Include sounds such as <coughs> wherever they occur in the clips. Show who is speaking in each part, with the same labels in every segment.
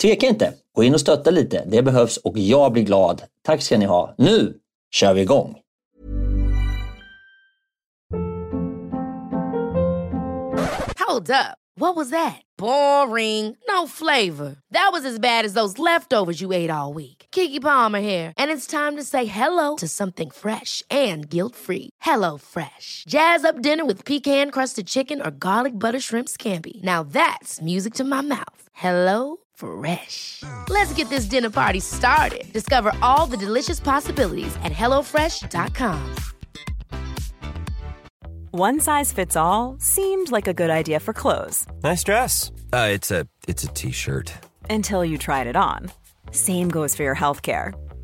Speaker 1: tveka inte. Gå in och stötta lite. Det behövs och jag blir glad. Tack ska ni ha. Nu kör vi igång!
Speaker 2: Hold up. What was that? Boring. No flavor. That was as bad as those leftovers you ate all week. Kiki Palmer here, and it's time to say hello to something fresh and guilt-free. Hello Fresh. Jazz up dinner with pecan-crusted chicken or garlic butter shrimp scampi. Now that's music to my mouth. Hello Fresh. Let's get this dinner party started. Discover all the delicious possibilities at HelloFresh.com.
Speaker 3: One size fits all seemed like a good idea for clothes.
Speaker 4: Nice dress. Uh, it's a it's a t-shirt.
Speaker 3: Until you tried it on. Same goes for your health care.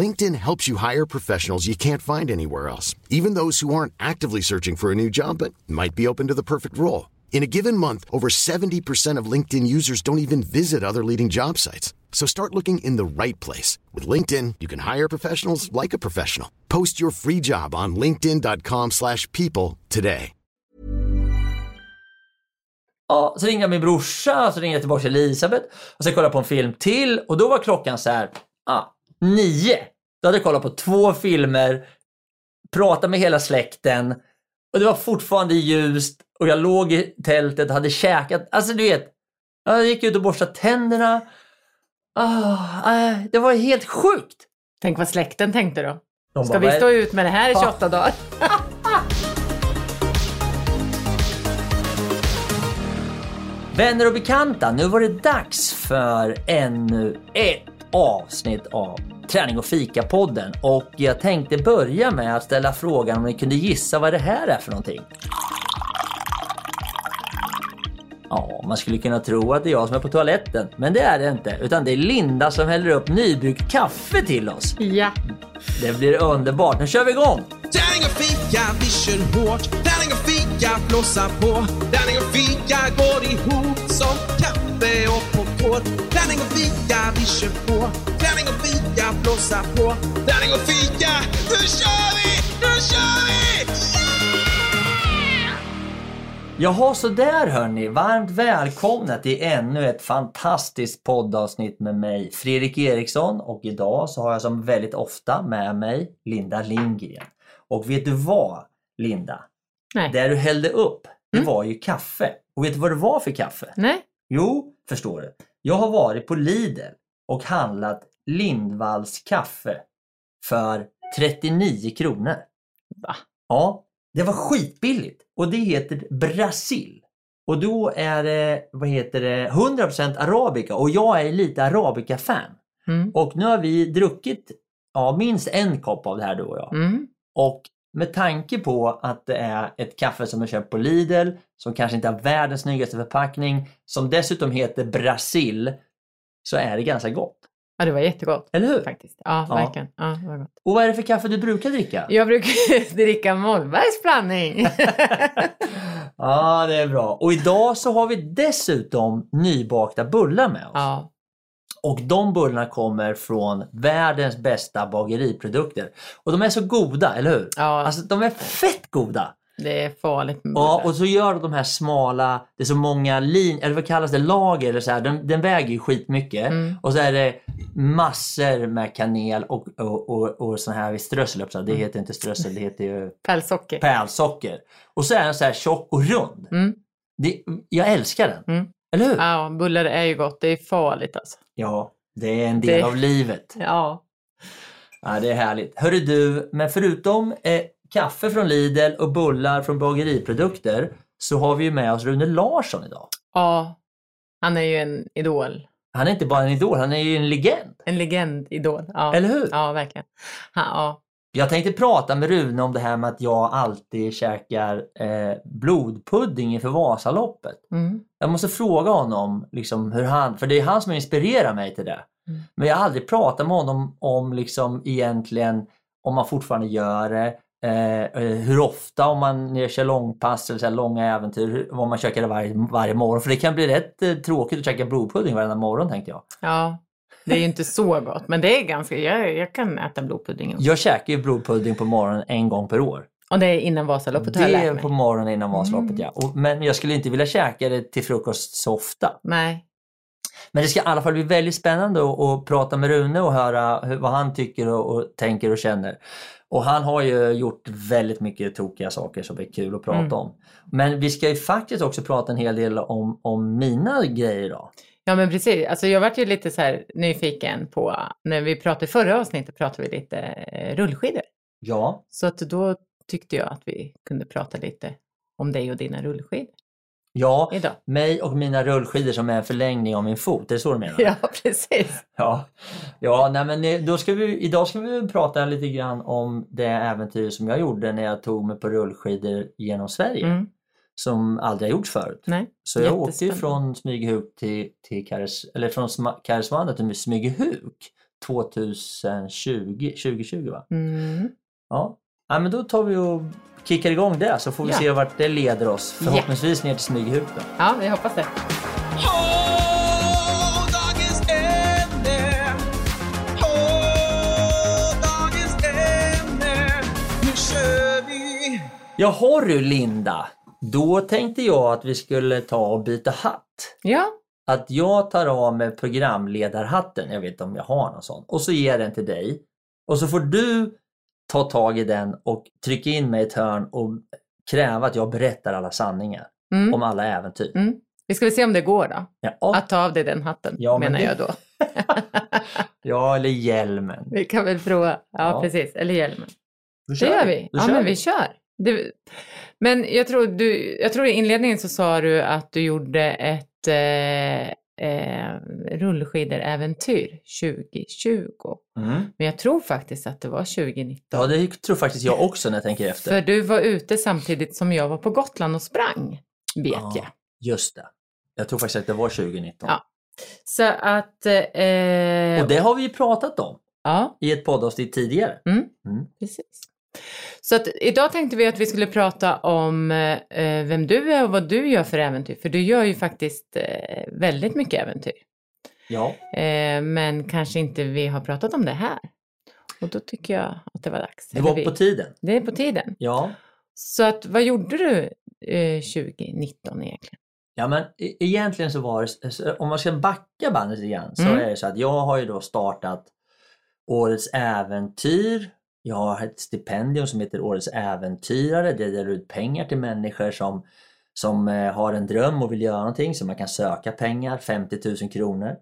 Speaker 5: LinkedIn helps you hire professionals you can't find anywhere else, even those who aren't actively searching for a new job but might be open to the perfect role. In a given month, over 70% of LinkedIn users don't even visit other leading job sites. So start looking in the right place. With LinkedIn, you can hire professionals like a professional. Post your free job on linkedin.com slash people today.
Speaker 1: Ja, så ringde jag min brorsa, så ringde jag tillbaka till Elisabeth och så kollade på en film till och då var klockan så här, ah, nio. Då hade jag kollat på två filmer, pratat med hela släkten och det var fortfarande ljust och jag låg i tältet och hade käkat. Alltså du vet, jag gick ut och borstade tänderna. Oh, det var helt sjukt.
Speaker 6: Tänk vad släkten tänkte då. De Ska bara, vi stå ut med det här i 28 dagar? <laughs>
Speaker 1: Vänner och bekanta, nu var det dags för ännu ett avsnitt av Träning och fika-podden och jag tänkte börja med att ställa frågan om ni kunde gissa vad det här är för någonting. Ja, man skulle kunna tro att det är jag som är på toaletten, men det är det inte. Utan det är Linda som häller upp nybryggt kaffe till oss.
Speaker 6: Ja.
Speaker 1: Det blir underbart. Nu kör vi igång!
Speaker 7: Träning och fika, vi kör hårt. Träning och fika, blåsa på. Träning och fika går ihop som kaffe och popcorn. Träning och fika, vi kör på. Träning och fika, blåsa på. Träning och fika, nu kör vi! Nu kör vi!
Speaker 1: Jaha, så där hörni. Varmt välkomna till ännu ett fantastiskt poddavsnitt med mig, Fredrik Eriksson. Och idag så har jag som väldigt ofta med mig Linda Lindgren. Och vet du vad, Linda?
Speaker 6: Nej.
Speaker 1: Det du hällde upp, det
Speaker 6: Mm.
Speaker 1: var ju kaffe. Och vet du vad det var för kaffe?
Speaker 6: Nej.
Speaker 1: Jo, förstår du. Jag har varit på Lidl och handlat Lindvalls kaffe för 39 kronor.
Speaker 6: Va?
Speaker 1: Ja, det var skitbilligt. Och det heter Brasil. Och då är det, vad heter det, 100% arabica och jag är lite arabica-fan.
Speaker 6: Mm.
Speaker 1: Och nu har vi druckit ja, minst en kopp av det här du och jag.
Speaker 6: Mm.
Speaker 1: Och med tanke på att det är ett kaffe som är köpt på Lidl, som kanske inte har världens snyggaste förpackning, som dessutom heter Brasil, så är det ganska gott.
Speaker 6: Ja, det var jättegott.
Speaker 1: Eller hur?
Speaker 6: Faktiskt. Ja,
Speaker 1: Ja.
Speaker 6: verkligen. Ja, det var gott.
Speaker 1: Och vad är det för kaffe du brukar dricka?
Speaker 6: Jag brukar <laughs> dricka Mollbergs blandning. <laughs>
Speaker 1: ja, det är bra. Och idag så har vi dessutom nybakta bullar med oss.
Speaker 6: ja.
Speaker 1: Och de bullarna kommer från världens bästa bageriprodukter. Och de är så goda, eller hur?
Speaker 6: Ja.
Speaker 1: Alltså de är fett goda!
Speaker 6: Det är farligt med
Speaker 1: Ja,
Speaker 6: bullar.
Speaker 1: och så gör de här smala, det är så många lin, eller vad kallas det, lager eller så här. Den, den väger ju skitmycket.
Speaker 6: Mm.
Speaker 1: Och så är det massor med kanel och, och, och, och sån här strössel också. Det heter inte strössel, det heter ju <laughs>
Speaker 6: Pärlsocker.
Speaker 1: pärlsocker. Och så är den så här tjock och rund.
Speaker 6: Mm.
Speaker 1: Det, jag älskar den.
Speaker 6: Mm.
Speaker 1: Eller hur?
Speaker 6: Ja, bullar är ju gott. Det är farligt alltså.
Speaker 1: Ja, det är en del
Speaker 6: Det-
Speaker 1: av livet. <laughs>
Speaker 6: Ja.
Speaker 1: Ja, det är härligt. Hörru du, men förutom eh, kaffe från Lidl och bullar från bageriprodukter så har vi ju med oss Rune Larsson idag.
Speaker 6: Ja. Han är ju en idol.
Speaker 1: Han är inte bara en idol, han är ju en legend.
Speaker 6: En legend-idol. Ja.
Speaker 1: Eller hur?
Speaker 6: Ja, verkligen. Han, ja.
Speaker 1: Jag tänkte prata med Rune om det här med att jag alltid käkar eh, blodpudding inför Vasaloppet.
Speaker 6: Mm.
Speaker 1: Jag måste fråga honom liksom hur han, för det är han som inspirerar mig till det.
Speaker 6: Mm.
Speaker 1: Men jag har aldrig pratat med honom om liksom egentligen om man fortfarande gör det, eh, eh, hur ofta om man kör långpass eller så långa äventyr, hur, om man käkar det varje, varje morgon. För det kan bli rätt eh, tråkigt att käka blodpudding varenda morgon tänkte jag.
Speaker 6: ja. Det är ju inte så gott, men det är ganska... Jag, jag kan äta blodpudding också.
Speaker 1: Jag käkar ju blodpudding på morgonen en gång per år.
Speaker 6: Och det är innan Vasaloppet
Speaker 1: Det är på morgonen innan Vasaloppet
Speaker 6: Mm.
Speaker 1: ja. Och, men jag skulle inte vilja käka det till frukost så ofta.
Speaker 6: Nej.
Speaker 1: Men det ska i alla fall bli väldigt spännande att, att prata med Rune och höra hur, vad han tycker och, och tänker och känner. Och han har ju gjort väldigt mycket tokiga saker som är kul att prata
Speaker 6: Mm.
Speaker 1: om. Men vi ska ju faktiskt också prata en hel del om, om mina grejer idag.
Speaker 6: Ja men precis, alltså jag vart ju lite så nyfiken på, när vi pratade i förra avsnittet pratade vi lite eh, rullskidor.
Speaker 1: Ja,
Speaker 6: Så att då tyckte jag att vi kunde prata lite om dig och dina rullskidor
Speaker 1: ja,
Speaker 6: idag.
Speaker 1: mig och mina rullskidor som är en förlängning av min fot, är det så du menar? <laughs>
Speaker 6: Ja precis.
Speaker 1: Ja, ja nej, men eh, då ska vi, idag ska vi prata lite grann om det äventyr som jag gjorde när jag tog mig på rullskidor genom Sverige.
Speaker 6: Mm.
Speaker 1: Som aldrig har gjorts förut.
Speaker 6: Nej.
Speaker 1: Så jag åkte ju från Smygehuk till, till Kares, eller från Karesuando till Smygehuk 2020, 2020 va?
Speaker 6: Mm.
Speaker 1: Ja. ja, men då tar vi och kickar igång det så får vi
Speaker 6: Ja.
Speaker 1: se vart det leder oss.
Speaker 6: Ja.
Speaker 1: Förhoppningsvis ner till Smygehuk då.
Speaker 6: Ja, vi hoppas det.
Speaker 1: Jaha du Linda, då tänkte jag att vi skulle ta och byta hatt.
Speaker 6: Ja,
Speaker 1: Att jag tar av mig programledarhatten, jag vet inte om jag har någon sån, och så ger jag den till dig. Och så får du ta tag i den och trycka in mig i ett hörn och kräva att jag berättar alla sanningar
Speaker 6: mm.
Speaker 1: om alla äventyr.
Speaker 6: Mm. vi ska väl se om det går då.
Speaker 1: Ja,
Speaker 6: Att ta av dig den hatten,
Speaker 1: Ja, men
Speaker 6: menar
Speaker 1: det-
Speaker 6: jag då. <laughs>
Speaker 1: ja, eller hjälmen.
Speaker 6: vi kan väl prova. Ja,
Speaker 1: Ja.
Speaker 6: precis. Eller hjälmen.
Speaker 1: Då
Speaker 6: Det gör vi.
Speaker 1: Då
Speaker 6: Ja,
Speaker 1: kör
Speaker 6: men vi kör. Det, men jag tror, du, jag tror i inledningen så sa du att du gjorde ett eh, eh, rullskidor-äventyr 2020.
Speaker 1: Mm.
Speaker 6: Men jag tror faktiskt att det var 2019.
Speaker 1: Ja, det tror faktiskt jag också när jag tänker efter.
Speaker 6: För du var ute samtidigt som jag var på Gotland och sprang, vet
Speaker 1: Ja.
Speaker 6: jag.
Speaker 1: Just det. Jag tror faktiskt att det var 2019.
Speaker 6: Ja. Så att... Eh,
Speaker 1: Och det har vi ju pratat om
Speaker 6: Ja,
Speaker 1: i ett poddavsnitt tidigare.
Speaker 6: precis. Så att idag tänkte vi att vi skulle prata om eh, vem du är och vad du gör för äventyr. För du gör ju faktiskt eh, väldigt mycket äventyr.
Speaker 1: Ja.
Speaker 6: Eh, men kanske inte vi har pratat om det här. Och då tycker jag att det var dags.
Speaker 1: Det var
Speaker 6: vi.
Speaker 1: på tiden.
Speaker 6: Det är på tiden.
Speaker 1: Ja.
Speaker 6: Så att vad gjorde du eh, 2019 egentligen?
Speaker 1: Ja men e- egentligen så var det, om man ska backa bandet lite grann så
Speaker 6: Mm.
Speaker 1: är det så att jag har ju då startat Årets Äventyr. Jag har ett stipendium som heter Årets Äventyrare. Det delar ut pengar till människor som, som eh, har en dröm och vill göra någonting så man kan söka pengar, 50 000 kronor.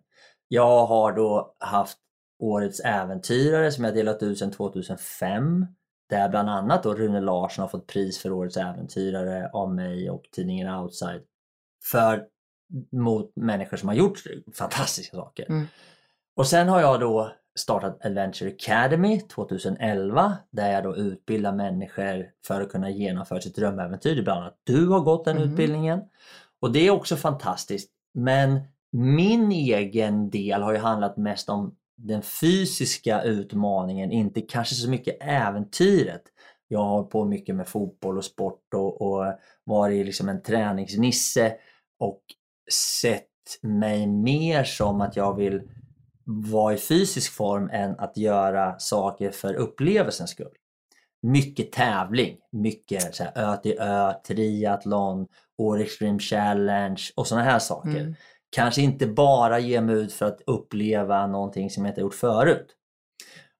Speaker 1: Jag har då haft Årets Äventyrare som jag delat ut sedan 2005. Där bland annat då Rune Larsson har fått pris för Årets Äventyrare av mig och tidningen Outside för mot människor som har gjort fantastiska saker.
Speaker 6: Mm.
Speaker 1: Och sen har jag då startat Adventure Academy 2011 där jag då utbildar människor för att kunna genomföra sitt drömäventyr. Bland annat du har gått den
Speaker 6: Mhm.
Speaker 1: utbildningen. Och det är också fantastiskt. Men min egen del har ju handlat mest om den fysiska utmaningen, inte kanske så mycket äventyret. Jag har på mycket med fotboll och sport och, och varit liksom en träningsnisse och sett mig mer som att jag vill vara i fysisk form än att göra saker för upplevelsens skull. Mycket tävling, mycket så här, ö till ö, triathlon, Åre Extreme Challenge och sådana här saker.
Speaker 6: Mm.
Speaker 1: Kanske inte bara ge mig ut för att uppleva någonting som jag inte gjort förut.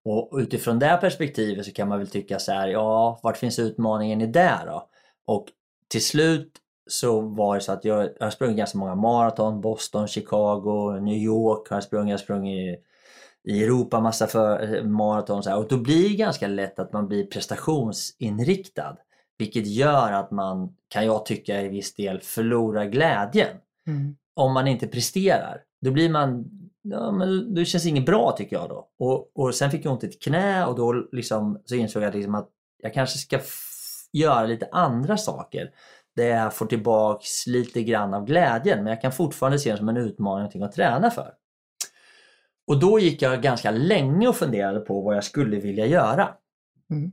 Speaker 1: Och utifrån det perspektivet så kan man väl tycka så här, ja, vart finns utmaningen i det då? Och till slut så var det så att jag, jag har sprungit ganska många maraton, Boston, Chicago, New York har jag sprungit, jag har sprungit i Europa massa för, eh, maraton så här. och då blir det ganska lätt att man blir prestationsinriktad. Vilket gör att man, kan jag tycka i viss del, förlorar glädjen
Speaker 6: Mm.
Speaker 1: om man inte presterar. Då blir man, ja, men det känns inget bra tycker jag då. Och, och sen fick jag ont i ett knä och då liksom, så insåg jag liksom att jag kanske ska göra lite andra saker. Där jag får tillbaks lite grann av glädjen men jag kan fortfarande se det som en utmaning, någonting att träna för. Och då gick jag ganska länge och funderade på vad jag skulle vilja göra.
Speaker 6: Mm.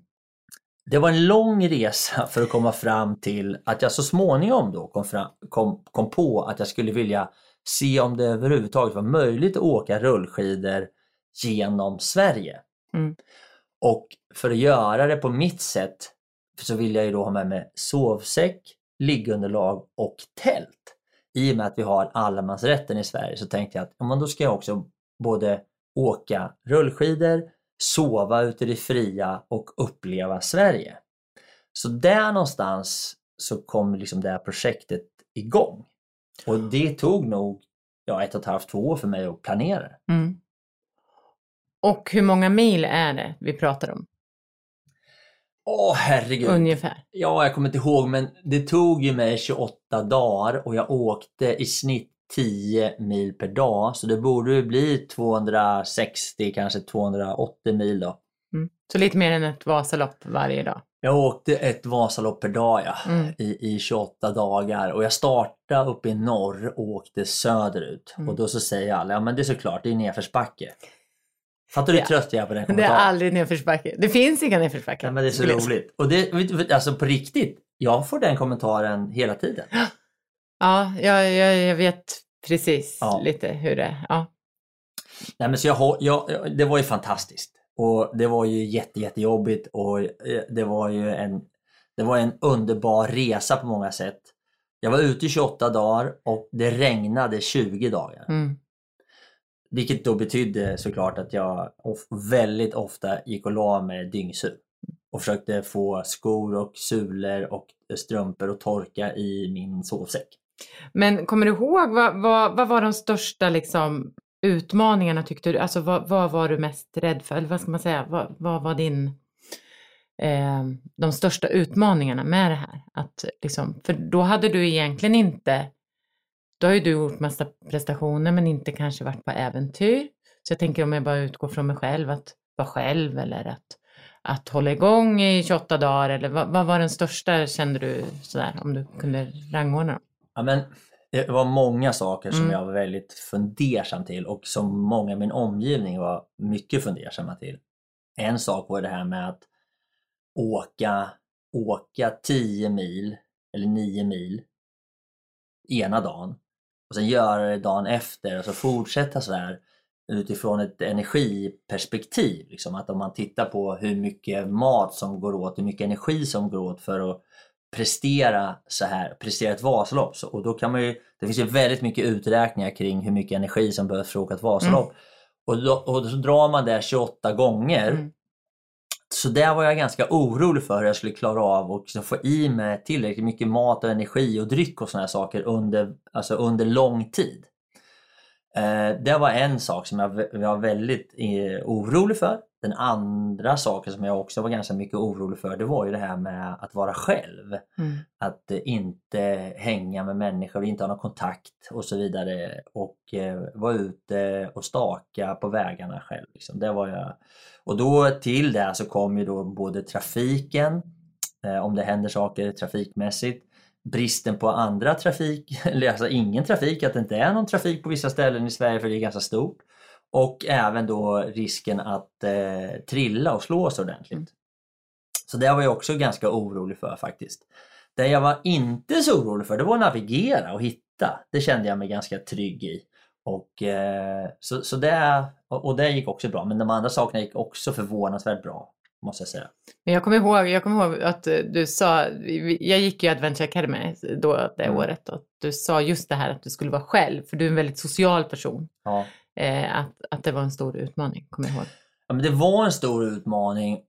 Speaker 1: Det var en lång resa <laughs> för att komma fram till att jag så småningom då kom, fram, kom, kom på att jag skulle vilja se om det överhuvudtaget var möjligt att åka rullskidor genom Sverige.
Speaker 6: Mm.
Speaker 1: Och för att göra det på mitt sätt så vill jag ju då ha med mig sovsäck, liggunderlag och tält. I och med att vi har allemansrätten i Sverige så tänkte jag att ja, men då ska jag också både åka rullskidor, sova ute i det fria och uppleva Sverige. Så där någonstans så kom liksom det här projektet igång. Och det tog nog ja, ett och ett halvt, två år för mig att planera det.
Speaker 6: Mm. Och hur många mil är det vi pratar om?
Speaker 1: Åh herregud!
Speaker 6: Ungefär.
Speaker 1: Ja, jag kommer inte ihåg men det tog ju mig 28 dagar och jag åkte i snitt 10 mil per dag så det borde ju bli 260, kanske 280 mil då.
Speaker 6: Mm. Så lite mer än ett Vasalopp varje dag.
Speaker 1: Jag åkte ett Vasalopp per dag ja,
Speaker 6: Mm.
Speaker 1: i, i 28 dagar och jag startade uppe i norr och åkte söderut.
Speaker 6: Mm.
Speaker 1: Och då så säger alla, ja men det är såklart, det är nedförsbacke. Fattar du hur trött jag är på den
Speaker 6: Det är
Speaker 1: kommentaren?
Speaker 6: aldrig nedförsbacke. Det finns inga nedförsbackar.
Speaker 1: Ja, men det är så
Speaker 6: säga.
Speaker 1: roligt. Och det, alltså på riktigt, jag får den kommentaren hela tiden.
Speaker 6: Ja, jag, jag, jag vet precis
Speaker 1: Ja.
Speaker 6: lite hur det är. Ja.
Speaker 1: Nej, men så jag, jag, det var ju fantastiskt. Och det var ju jätte, jättejobbigt och eh, det var ju en, det var en underbar resa på många sätt. Jag var ute i 28 dagar och det regnade 20 dagar.
Speaker 6: Mm.
Speaker 1: Vilket då betydde såklart att jag of- väldigt ofta gick och la mig dyngsur. Och försökte få skor och sulor och strumpor att torka i min sovsäck.
Speaker 6: Men kommer du ihåg vad, vad, vad var de största liksom, utmaningarna tyckte du? Alltså vad, vad var du mest rädd för? Eller vad ska man säga? Vad, vad var din, eh, de största utmaningarna med det här? Att, liksom, för då hade du egentligen inte, då har ju du gjort massa prestationer men inte kanske varit på äventyr. Så jag tänker om jag bara utgår från mig själv, att vara själv eller att, att hålla igång i 28 dagar eller vad, vad var den största kände du sådär om du kunde rangordna dem?
Speaker 1: Ja, men det var många saker som
Speaker 6: Mm.
Speaker 1: jag var väldigt fundersam till och som många i min omgivning var mycket fundersamma till. En sak var det här med att åka, åka 10 mil eller 9 mil ena dagen och sen göra det dagen efter och så fortsätta så här utifrån ett energiperspektiv. Liksom. Att om man tittar på hur mycket mat som går åt, hur mycket energi som går åt för att prestera så här, prestera ett Vasalopp. Så, och då kan man ju, det finns ju väldigt mycket uträkningar kring hur mycket energi som behövs för att åka ett Vasalopp. Och, då, och så drar man det 28 gånger.
Speaker 6: Mm.
Speaker 1: Så där var jag ganska orolig för hur jag skulle klara av och liksom få i mig tillräckligt mycket mat och energi och dryck och sådana saker under, alltså under lång tid. Eh, det var en sak som jag var väldigt eh, orolig för. Den andra saken som jag också var ganska mycket orolig för det var ju det här med att vara själv.
Speaker 6: Mm.
Speaker 1: Att eh, inte hänga med människor, inte ha någon kontakt och så vidare. Och vara ute och staka på vägarna själv. Liksom. Det var jag. Och då till det så kom ju då både trafiken, om det händer saker trafikmässigt, bristen på andra trafik, <laughs> eller alltså ingen trafik, att det inte är någon trafik på vissa ställen i Sverige för det är ganska stort. Och även då risken att eh, trilla och slå sig ordentligt. Så det var jag också ganska orolig för faktiskt. Det jag var inte så orolig för det var att navigera och hitta. Det kände jag mig ganska trygg i. Och, eh, så, så det, och, och det gick också bra, men de andra sakerna gick också förvånansvärt bra, måste jag säga.
Speaker 6: Men jag kommer ihåg, jag kommer ihåg att eh, du sa, jag gick ju Adventure Academy då det
Speaker 1: Mm.
Speaker 6: året och du sa just det här att du skulle vara själv, för du är en väldigt social person.
Speaker 1: Ja.
Speaker 6: Eh, att, att det var en stor utmaning, kommer jag ihåg.
Speaker 1: Ja, men det var en stor utmaning,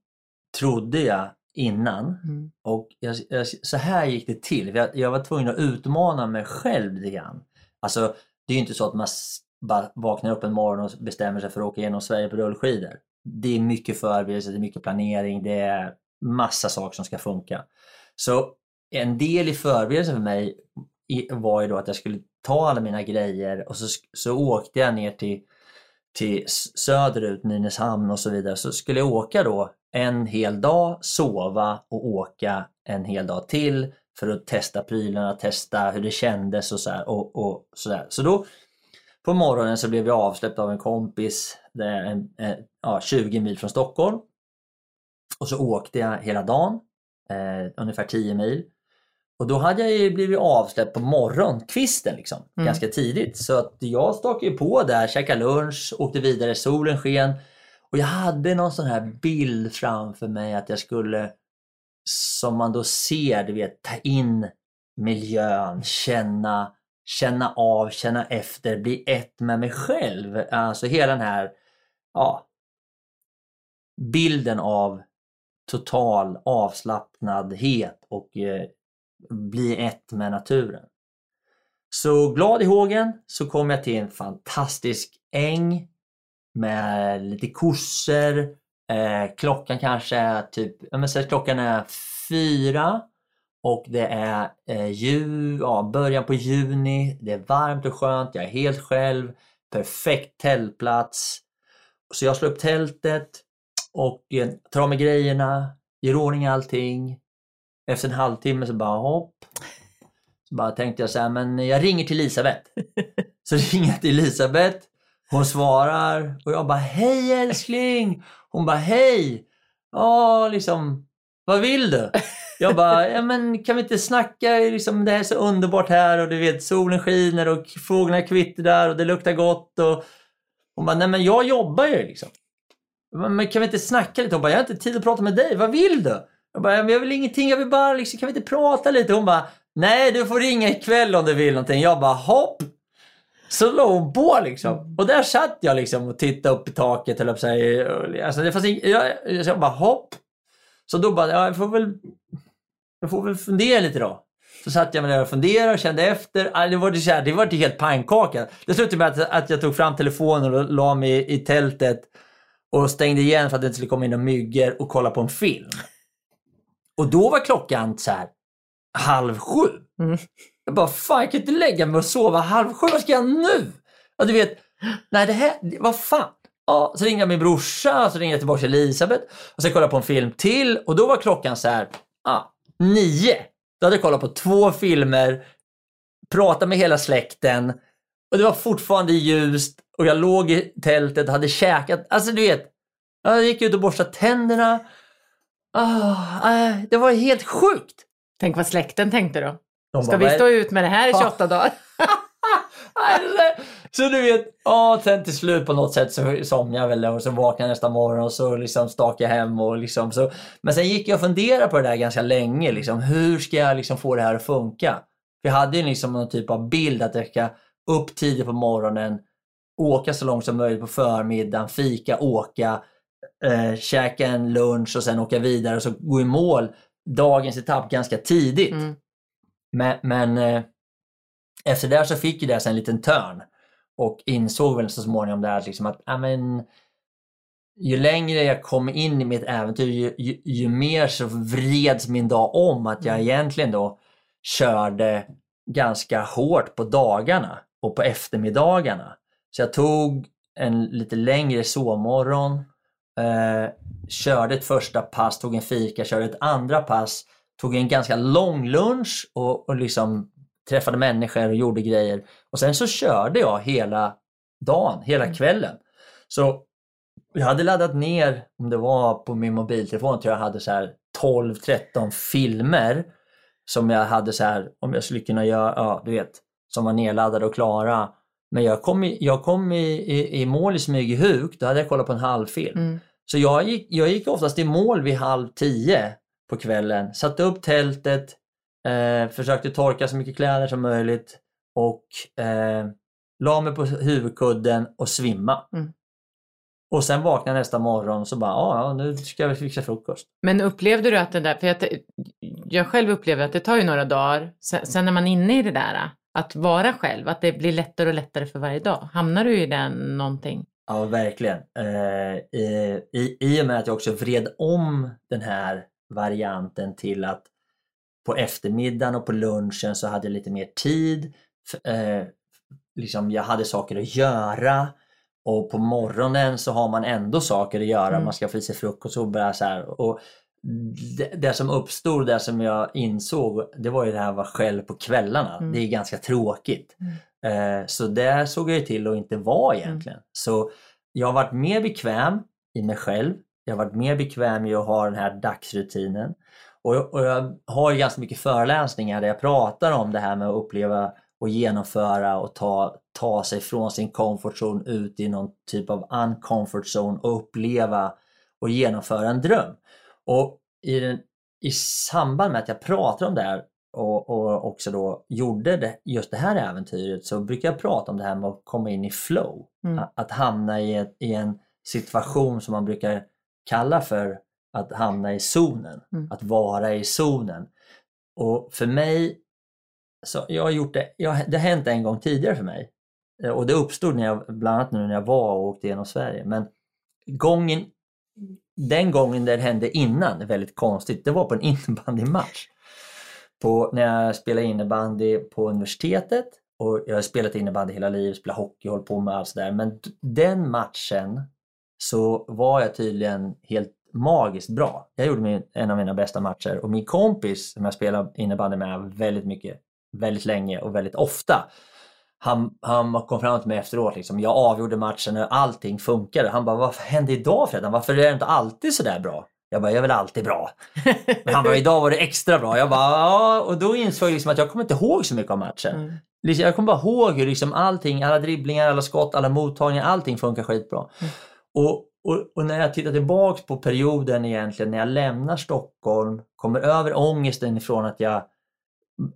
Speaker 1: trodde jag innan.
Speaker 6: Mm.
Speaker 1: Och jag, jag, så här gick det till. Jag, jag var tvungen att utmana mig själv lite grann. Alltså, det är ju inte så att man bara vaknar upp en morgon och bestämmer sig för att åka genom Sverige på rullskidor. Det är mycket förberedelse, det är mycket planering, det är massa saker som ska funka. Så en del i förberedelsen för mig var ju då att jag skulle ta alla mina grejer och så, så åkte jag ner till, till söderut, Nynäshamn och så vidare. Så skulle jag åka då en hel dag, sova och åka en hel dag till för att testa prylarna, testa hur det kändes och så här. Och, och så, där. så då på morgonen så blev jag avsläppt av en kompis en, en, ja, 20 mil från Stockholm. Och så åkte jag hela dagen, eh, ungefär 10 mil. Och då hade jag ju blivit avsläppt på morgonkvisten liksom,
Speaker 6: Mm.
Speaker 1: ganska tidigt. Så att jag stakade ju på där, käkade lunch, åkte vidare, solen sken. Och jag hade någon sån här bild framför mig att jag skulle, som man då ser, du vet, ta in miljön, känna, känna av, känna efter, bli ett med mig själv. Alltså hela den här ja, bilden av total avslappnadhet och eh, bli ett med naturen. Så glad i hågen så kom jag till en fantastisk äng med lite kossor. Eh, klockan kanske är typ, ja men att klockan är fyra och det är eh, ju, ja, början på juni. Det är varmt och skönt, jag är helt själv. Perfekt tältplats. Så jag slår upp tältet och eh, tar av mig grejerna, gör ordning allting. Efter en halvtimme så bara hopp. Så bara tänkte jag så här, men jag ringer till Elisabeth. <laughs> Så ringer jag till Elisabeth. Hon svarar och jag bara hej älskling. Hon bara hej. Ja, liksom vad vill du? Jag bara, ja men kan vi inte snacka, liksom, det här är så underbart här och du vet solen skiner och fåglarna kvittrar och det luktar gott och hon bara, nej men jag jobbar ju liksom. Men kan vi inte snacka lite? Hon bara, jag har inte tid att prata med dig, vad vill du? Jag bara, jag vill ingenting, jag vill bara liksom, kan vi inte prata lite? Hon bara, nej du får ringa ikväll om du vill någonting. Jag bara, hopp! Så låg hon på liksom. Och där satt jag liksom och tittade upp i taket, höll jag på. Alltså, det fanns ing- jag, jag bara, hopp! Så då bara, ja, jag får väl, jag får väl fundera lite då. Så satt jag med där och funderade och kände efter. Det var det, så här, det var det helt pannkaka. Det slutade med att, att jag tog fram telefonen och la mig i, tältet och stängde igen för att det inte skulle komma in några myggor och kolla på en film. Och då var klockan så här halv sju.
Speaker 6: Mm.
Speaker 1: Jag bara, fan jag kan inte lägga mig och sova halv sju, vad ska jag nu? Och du vet, nej det här, vad fan. Ja, så ringde jag min brorsa, så ringde jag tillbaka till Elisabeth och sen kollade jag på en film till och då var klockan så här, ja, nio. Då hade jag kollat på två filmer, pratat med hela släkten och det var fortfarande ljust och jag låg i tältet och hade käkat. Alltså du vet, jag gick ut och borstade tänderna. Ah, eh, det var helt sjukt.
Speaker 6: Tänk vad släkten tänkte då.
Speaker 1: De
Speaker 6: Ska
Speaker 1: bara,
Speaker 6: vi
Speaker 1: "Vad är-
Speaker 6: stå ut med det här i 28 dagar? <laughs>
Speaker 1: Alltså, Så du vet, ja, sen till slut på något sätt så somnade jag väl och så vaknade jag nästa morgon och så liksom stakade jag hem och liksom så. Men sen gick jag och funderade på det där ganska länge liksom. Hur ska jag liksom få det här att funka? För jag hade ju liksom någon typ av bild att jag ska upp tidigt på morgonen, åka så långt som möjligt på förmiddagen, fika, åka, eh, käka en lunch och sen åka vidare och så gå i mål dagens etapp ganska tidigt.
Speaker 6: Mm.
Speaker 1: Men, men eh, efter det så fick ju det en liten törn och insåg väl så småningom där liksom att ja, men, ju längre jag kom in i mitt äventyr ju, ju, ju mer så vreds min dag om att jag egentligen då körde ganska hårt på dagarna och på eftermiddagarna. Så jag tog en lite längre sovmorgon, eh, körde ett första pass, tog en fika, körde ett andra pass, tog en ganska lång lunch och, och liksom träffade människor och gjorde grejer. Och sen så körde jag hela dagen, hela kvällen. Så jag hade laddat ner, om det var på min mobiltelefon, tror jag hade så här 12-13 filmer som jag hade så här, om jag skulle kunna göra, ja du vet, som var nedladdade och klara Men jag kom, i, jag kom i, i, i mål i Smygehuk, då hade jag kollat på en halvfilm.
Speaker 6: Mm.
Speaker 1: Så jag gick, jag gick oftast i mål vid halv tio på kvällen, satte upp tältet, eh, försökte torka så mycket kläder som möjligt och eh, la mig på huvudkudden och svimma.
Speaker 6: Mm.
Speaker 1: Och sen vaknade jag nästa morgon och så bara, "Ja, nu ska jag fixa frukost.
Speaker 6: Men upplevde du att det där, för jag, jag själv upplever att det tar ju några dagar, sen, sen när man är inne i det där, att vara själv, att det blir lättare och lättare för varje dag. Hamnar du i den någonting?
Speaker 1: Ja, verkligen. Eh, i, i, I och med att jag också vred om den här varianten till att på eftermiddagen och på lunchen så hade jag lite mer tid. Eh, liksom jag hade saker att göra och på morgonen så har man ändå saker att göra.
Speaker 6: Mm.
Speaker 1: Man ska få i sig frukost och bara så här. Och det, det som uppstod, det som jag insåg, det var ju det här att vara själv på kvällarna.
Speaker 6: Mm.
Speaker 1: Det är ganska tråkigt. Eh, så där såg jag ju till att inte vara egentligen. Så jag har varit mer bekväm i mig själv. Jag har varit mer bekväm i att ha den här dagsrutinen. Och jag, och jag har ju ganska mycket föreläsningar där jag pratar om det här med att uppleva och genomföra och ta, ta sig från sin comfort zone ut i någon typ av uncomfort zone och uppleva och genomföra en dröm. Och i, den, i samband med att jag pratar om det här och, och också då gjorde det, just det här äventyret så brukar jag prata om det här med att komma in i flow.
Speaker 6: Mm.
Speaker 1: Att, att hamna i, ett, i en situation som man brukar kalla för att hamna i zonen.
Speaker 6: Mm.
Speaker 1: Att vara i zonen. Och för mig, så jag har gjort det, jag, det har hänt en gång tidigare för mig. Eh, Och det uppstod när jag, bland annat nu när jag var och åkte genom Sverige. Men gången, den gången det hände innan, väldigt konstigt, det var på en <laughs> innebandymatch. På, när jag spelade innebandy på universitetet och jag har spelat innebandy hela livet, spelat hockey, hållit på med allt sådär. Men den matchen så var jag tydligen helt magiskt bra. Jag gjorde min, en av mina bästa matcher och min kompis som jag spelar innebandy med väldigt mycket, väldigt länge och väldigt ofta. Han, han kom fram till mig efteråt, liksom, jag avgjorde matchen och allting funkade. Han bara, vad hände idag Freddan? Varför är det inte alltid sådär bra? Jag bara, jag är väl alltid bra. Men han bara, idag var det extra bra. Jag bara, ja. Och då insåg jag liksom att jag kommer inte ihåg så mycket av matchen.
Speaker 6: Mm.
Speaker 1: Liksom, jag kommer bara ihåg hur liksom allting, alla dribblingar, alla skott, alla mottagningar, allting funkar skitbra. Och, och, och när jag tittar tillbaks på perioden egentligen när jag lämnar Stockholm, kommer över ångesten ifrån att jag mm,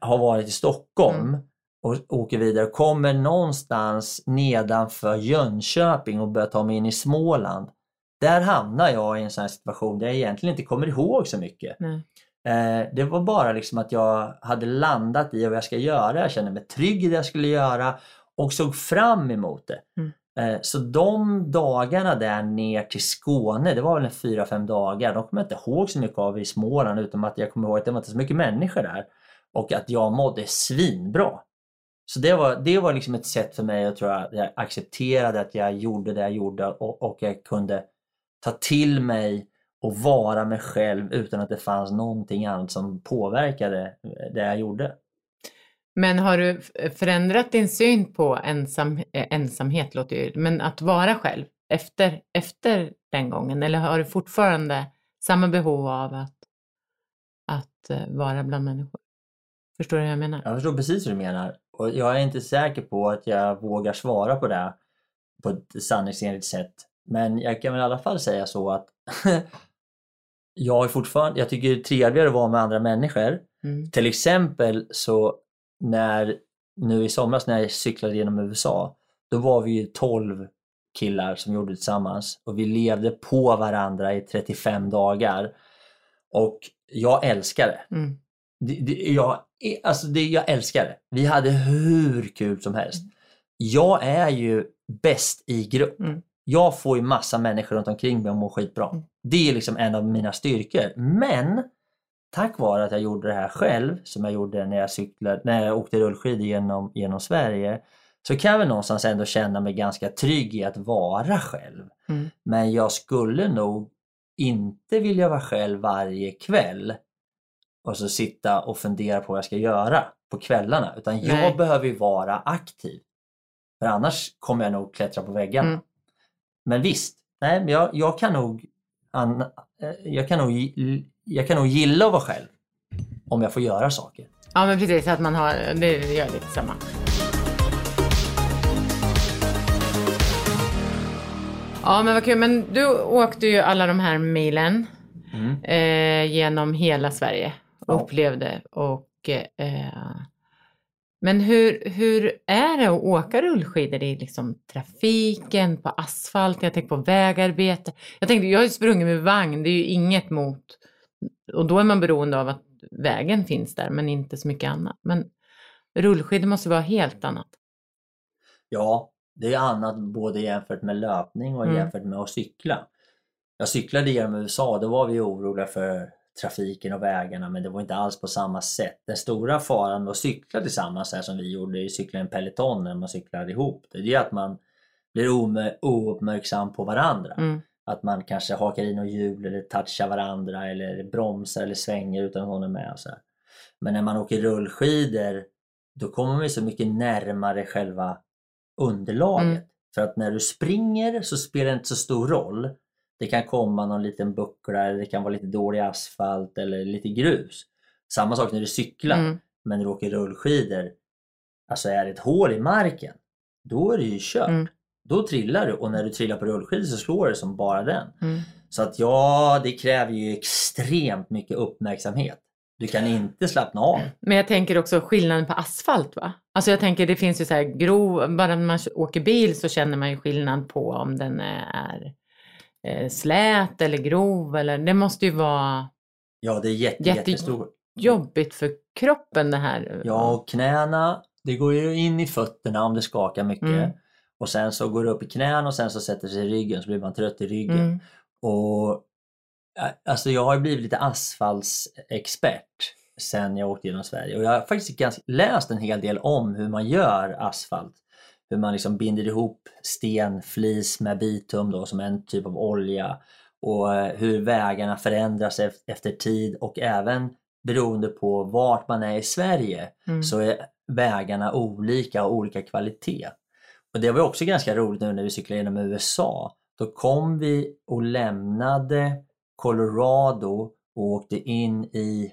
Speaker 1: har varit i Stockholm och åker vidare, kommer någonstans nedanför Jönköping och börjar ta mig in i Småland. Där hamnar jag i en sån situation där jag egentligen inte kommer ihåg så mycket. Eh, det var bara liksom att jag hade landat i vad jag ska göra. Jag kände mig trygg i det jag skulle göra och såg fram emot det.
Speaker 6: Mm.
Speaker 1: Eh, så de dagarna där ner till Skåne, det var väl en fyra, fem dagar, de kommer jag inte ihåg så mycket av i Småland utom att jag kommer ihåg att det var inte så mycket människor där och att jag mådde svinbra. Så det var, det var liksom ett sätt för mig att tror jag, jag accepterade att jag gjorde det jag gjorde och, och jag kunde ta till mig och vara mig själv utan att det fanns någonting annat som påverkade eh, det jag gjorde.
Speaker 6: Men har du förändrat din syn på ensam, eh, ensamhet, låter ju, men att vara själv efter, efter den gången? Eller har du fortfarande samma behov av att, att eh, vara bland människor? Förstår du hur jag menar?
Speaker 1: Jag förstår precis vad du menar och jag är inte säker på att jag vågar svara på det på ett sanningsenligt sätt. Men jag kan väl i alla fall säga så att <laughs> jag är fortfarande, jag tycker det är trevligare att vara med andra människor.
Speaker 6: Mm.
Speaker 1: Till exempel så när nu i somras när jag cyklade genom USA, då var vi ju 12 killar som gjorde det tillsammans och vi levde på varandra i 35 dagar. Och jag älskar det.
Speaker 6: Mm.
Speaker 1: det, det jag, alltså det, jag älskar det. Vi hade hur kul som helst. Jag är ju bäst i grupp.
Speaker 6: Mm.
Speaker 1: Jag får ju massa människor runt omkring mig och mår skitbra.
Speaker 6: Mm.
Speaker 1: Det är liksom en av mina styrkor. Men tack vare att jag gjorde det här själv, som jag gjorde när jag, cyklade, när jag åkte rullskidor genom, genom Sverige, så kan jag väl någonstans ändå känna mig ganska trygg i att vara själv.
Speaker 6: Mm.
Speaker 1: Men jag skulle nog inte vilja vara själv varje kväll och så sitta och fundera på vad jag ska göra på kvällarna. Utan jag
Speaker 6: Nej.
Speaker 1: behöver ju vara aktiv. För annars kommer jag nog klättra på väggarna.
Speaker 6: Mm.
Speaker 1: Men visst, nej, men jag, jag kan nog an, eh, jag kan, nog, jag kan nog gilla att vara själv om jag får göra saker.
Speaker 6: Ja men precis, att man har, det gör lite samma. Ja men vad kul, men du åkte ju alla de här milen
Speaker 1: mm.
Speaker 6: eh, genom hela Sverige och
Speaker 1: ja.
Speaker 6: upplevde och eh, men hur, hur är det att åka rullskidor i liksom trafiken, på asfalt, jag tänker på vägarbete. Jag tänkte, jag har ju sprungit med vagn, det är ju inget mot och då är man beroende av att vägen finns där, men inte så mycket annat. Men rullskidor måste vara helt annat.
Speaker 1: Ja, det är annat både jämfört med löpning och
Speaker 6: Mm.
Speaker 1: jämfört med att cykla. Jag cyklade genom USA, då var vi oroliga för trafiken och vägarna men det var inte alls på samma sätt. Den stora faran med att cykla tillsammans här som vi gjorde, är cykla en peloton när man cyklar ihop. Det är att man blir ouppmärksam på varandra.
Speaker 6: Mm.
Speaker 1: Att man kanske hakar in och hjul eller touchar varandra eller bromsar eller svänger utan att någon är med. Och så här. Men när man åker rullskidor då kommer man så mycket närmare själva underlaget.
Speaker 6: Mm.
Speaker 1: För att när du springer så spelar det inte så stor roll. Det kan komma någon liten buckla eller det kan vara lite dålig asfalt eller lite grus. Samma sak när du cyklar.
Speaker 6: Mm.
Speaker 1: Men när du åker rullskidor, alltså är det ett hål i marken, då är det ju kört.
Speaker 6: Mm.
Speaker 1: Då trillar du och när du trillar på rullskidor så slår det som bara den.
Speaker 6: Mm.
Speaker 1: Så att ja, det kräver ju extremt mycket uppmärksamhet. Du kan inte slappna av.
Speaker 6: Men jag tänker också skillnaden på asfalt va? Alltså jag tänker det finns ju så här grov, bara när man åker bil så känner man ju skillnad på om den är eh, slät eller grov eller det måste ju vara
Speaker 1: Ja, det är jätte,
Speaker 6: Jätte-
Speaker 1: jättestor.
Speaker 6: jobbigt för kroppen det här.
Speaker 1: Ja, och knäna, det går ju in i fötterna om det skakar mycket.
Speaker 6: Mm.
Speaker 1: Och sen så går det upp i knäna och sen så sätter sig i ryggen så blir man trött i ryggen.
Speaker 6: Mm.
Speaker 1: Och Alltså jag har blivit lite asfaltsexpert sen jag åkte genom Sverige och jag har faktiskt ganska, läst en hel del om hur man gör asfalt. Hur man liksom binder ihop sten, flis med bitum då som en typ av olja och hur vägarna förändras ef- efter tid och även beroende på vart man är i Sverige
Speaker 6: Mm.
Speaker 1: så är vägarna olika och olika kvalitet. Och det var också ganska roligt nu när vi cyklade genom USA. Då kom vi och lämnade Colorado och åkte in i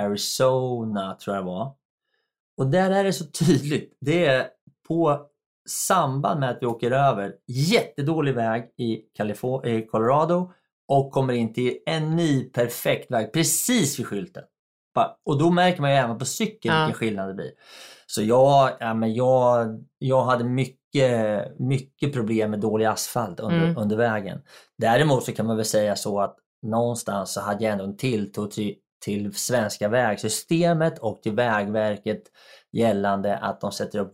Speaker 1: Arizona tror jag det var. Och där är det så <laughs> tydligt. Det är på samband med att vi åker över jättedålig väg i, Kalifor- i Colorado och kommer in till en ny perfekt väg precis vid skylten. Och då märker man ju även på cykeln
Speaker 6: Ja.
Speaker 1: vilken skillnad det blir. Så jag, ja, men jag, jag hade mycket, mycket problem med dålig asfalt under,
Speaker 6: Mm.
Speaker 1: under vägen. Däremot så kan man väl säga så att någonstans så hade jag ändå en tilltro till, till svenska vägsystemet och till Vägverket gällande att de sätter upp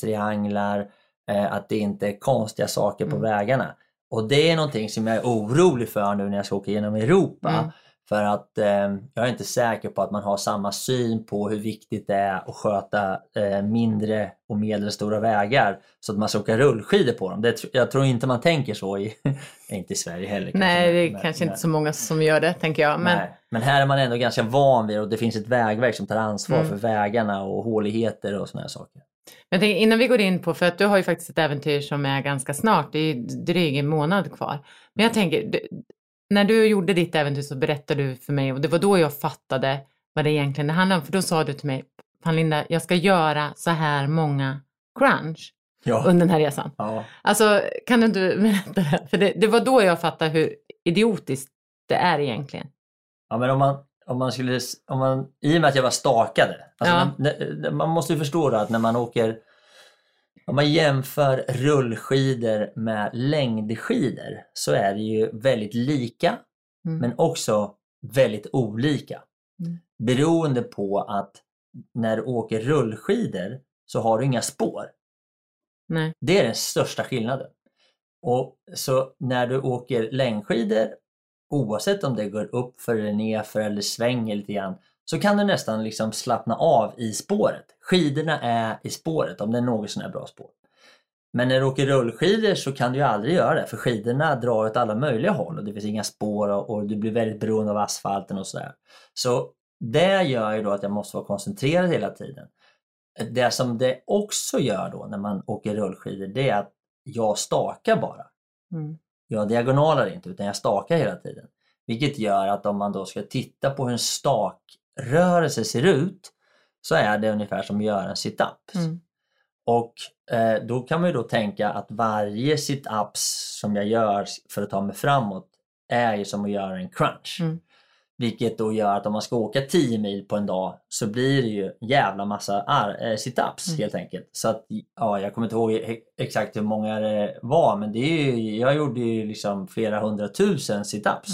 Speaker 1: varningstrianglar, eh, att det inte är konstiga saker på
Speaker 6: Mm.
Speaker 1: vägarna. Och det är någonting som jag är orolig för nu när jag ska åka genom Europa.
Speaker 6: Mm.
Speaker 1: För att eh, jag är inte säker på att man har samma syn på hur viktigt det är att sköta eh, mindre och medelstora vägar så att man ska åka rullskidor på dem. Det, jag tror inte man tänker så i, <laughs> inte i Sverige heller. kanske,
Speaker 6: Nej, det är
Speaker 1: men-
Speaker 6: kanske
Speaker 1: men-
Speaker 6: inte så många som gör det tänker jag. Men,
Speaker 1: Nej. Men här är man ändå ganska van vid och det finns ett vägverk som tar ansvar
Speaker 6: Mm.
Speaker 1: för vägarna och håligheter och här saker.
Speaker 6: Men tänker, innan vi går in på, för att du har ju faktiskt ett äventyr som är ganska snart, det är dryg en månad kvar. Men jag tänker, när du gjorde ditt äventyr så berättade du för mig och det var då jag fattade vad det egentligen handlade om. För då sa du till mig, fan Linda, jag ska göra så här många crunch
Speaker 1: Ja.
Speaker 6: under den här resan.
Speaker 1: ja.
Speaker 6: Alltså, kan du inte berätta det? För det, det var då jag fattade hur idiotiskt det är egentligen.
Speaker 1: Ja men om man, om man skulle, om man, i och med att jag var stakade. Alltså
Speaker 6: Ja.
Speaker 1: när, man måste ju förstå att när man åker, om man jämför rullskidor med längdskidor så är det ju väldigt lika
Speaker 6: Mm.
Speaker 1: men också väldigt olika.
Speaker 6: Mm.
Speaker 1: Beroende på att när du åker rullskidor så har du inga spår.
Speaker 6: Nej.
Speaker 1: Det är den största skillnaden. Och så när du åker längdskidor, oavsett om det går upp för eller nerför eller svänger lite grann, så kan du nästan liksom slappna av i spåret. Skidorna är i spåret om det är något sån här bra spår. Men när du åker rullskidor så kan du ju aldrig göra det för skidorna drar åt alla möjliga håll och det finns inga spår och, och du blir väldigt beroende av asfalten och sådär. Så det gör ju då att jag måste vara koncentrerad hela tiden. Det som det också gör då när man åker rullskidor det är att jag stakar bara.
Speaker 6: Mm.
Speaker 1: Jag diagonalar inte utan jag stakar hela tiden. Vilket gör att om man då ska titta på hur en stakrörelse ser ut så är det ungefär som att göra en sit-up.
Speaker 6: Mm.
Speaker 1: Och eh, då kan man ju då tänka att varje sit-ups som jag gör för att ta mig framåt är ju som att göra en crunch.
Speaker 6: Mm.
Speaker 1: Vilket då gör att om man ska åka 10 mil på en dag så blir det ju jävla massa ar- eh, sit-ups
Speaker 6: Mm.
Speaker 1: helt enkelt. Så att, ja, jag kommer inte ihåg he- exakt hur många det var men det är ju, jag gjorde ju liksom flera hundratusen sit-ups.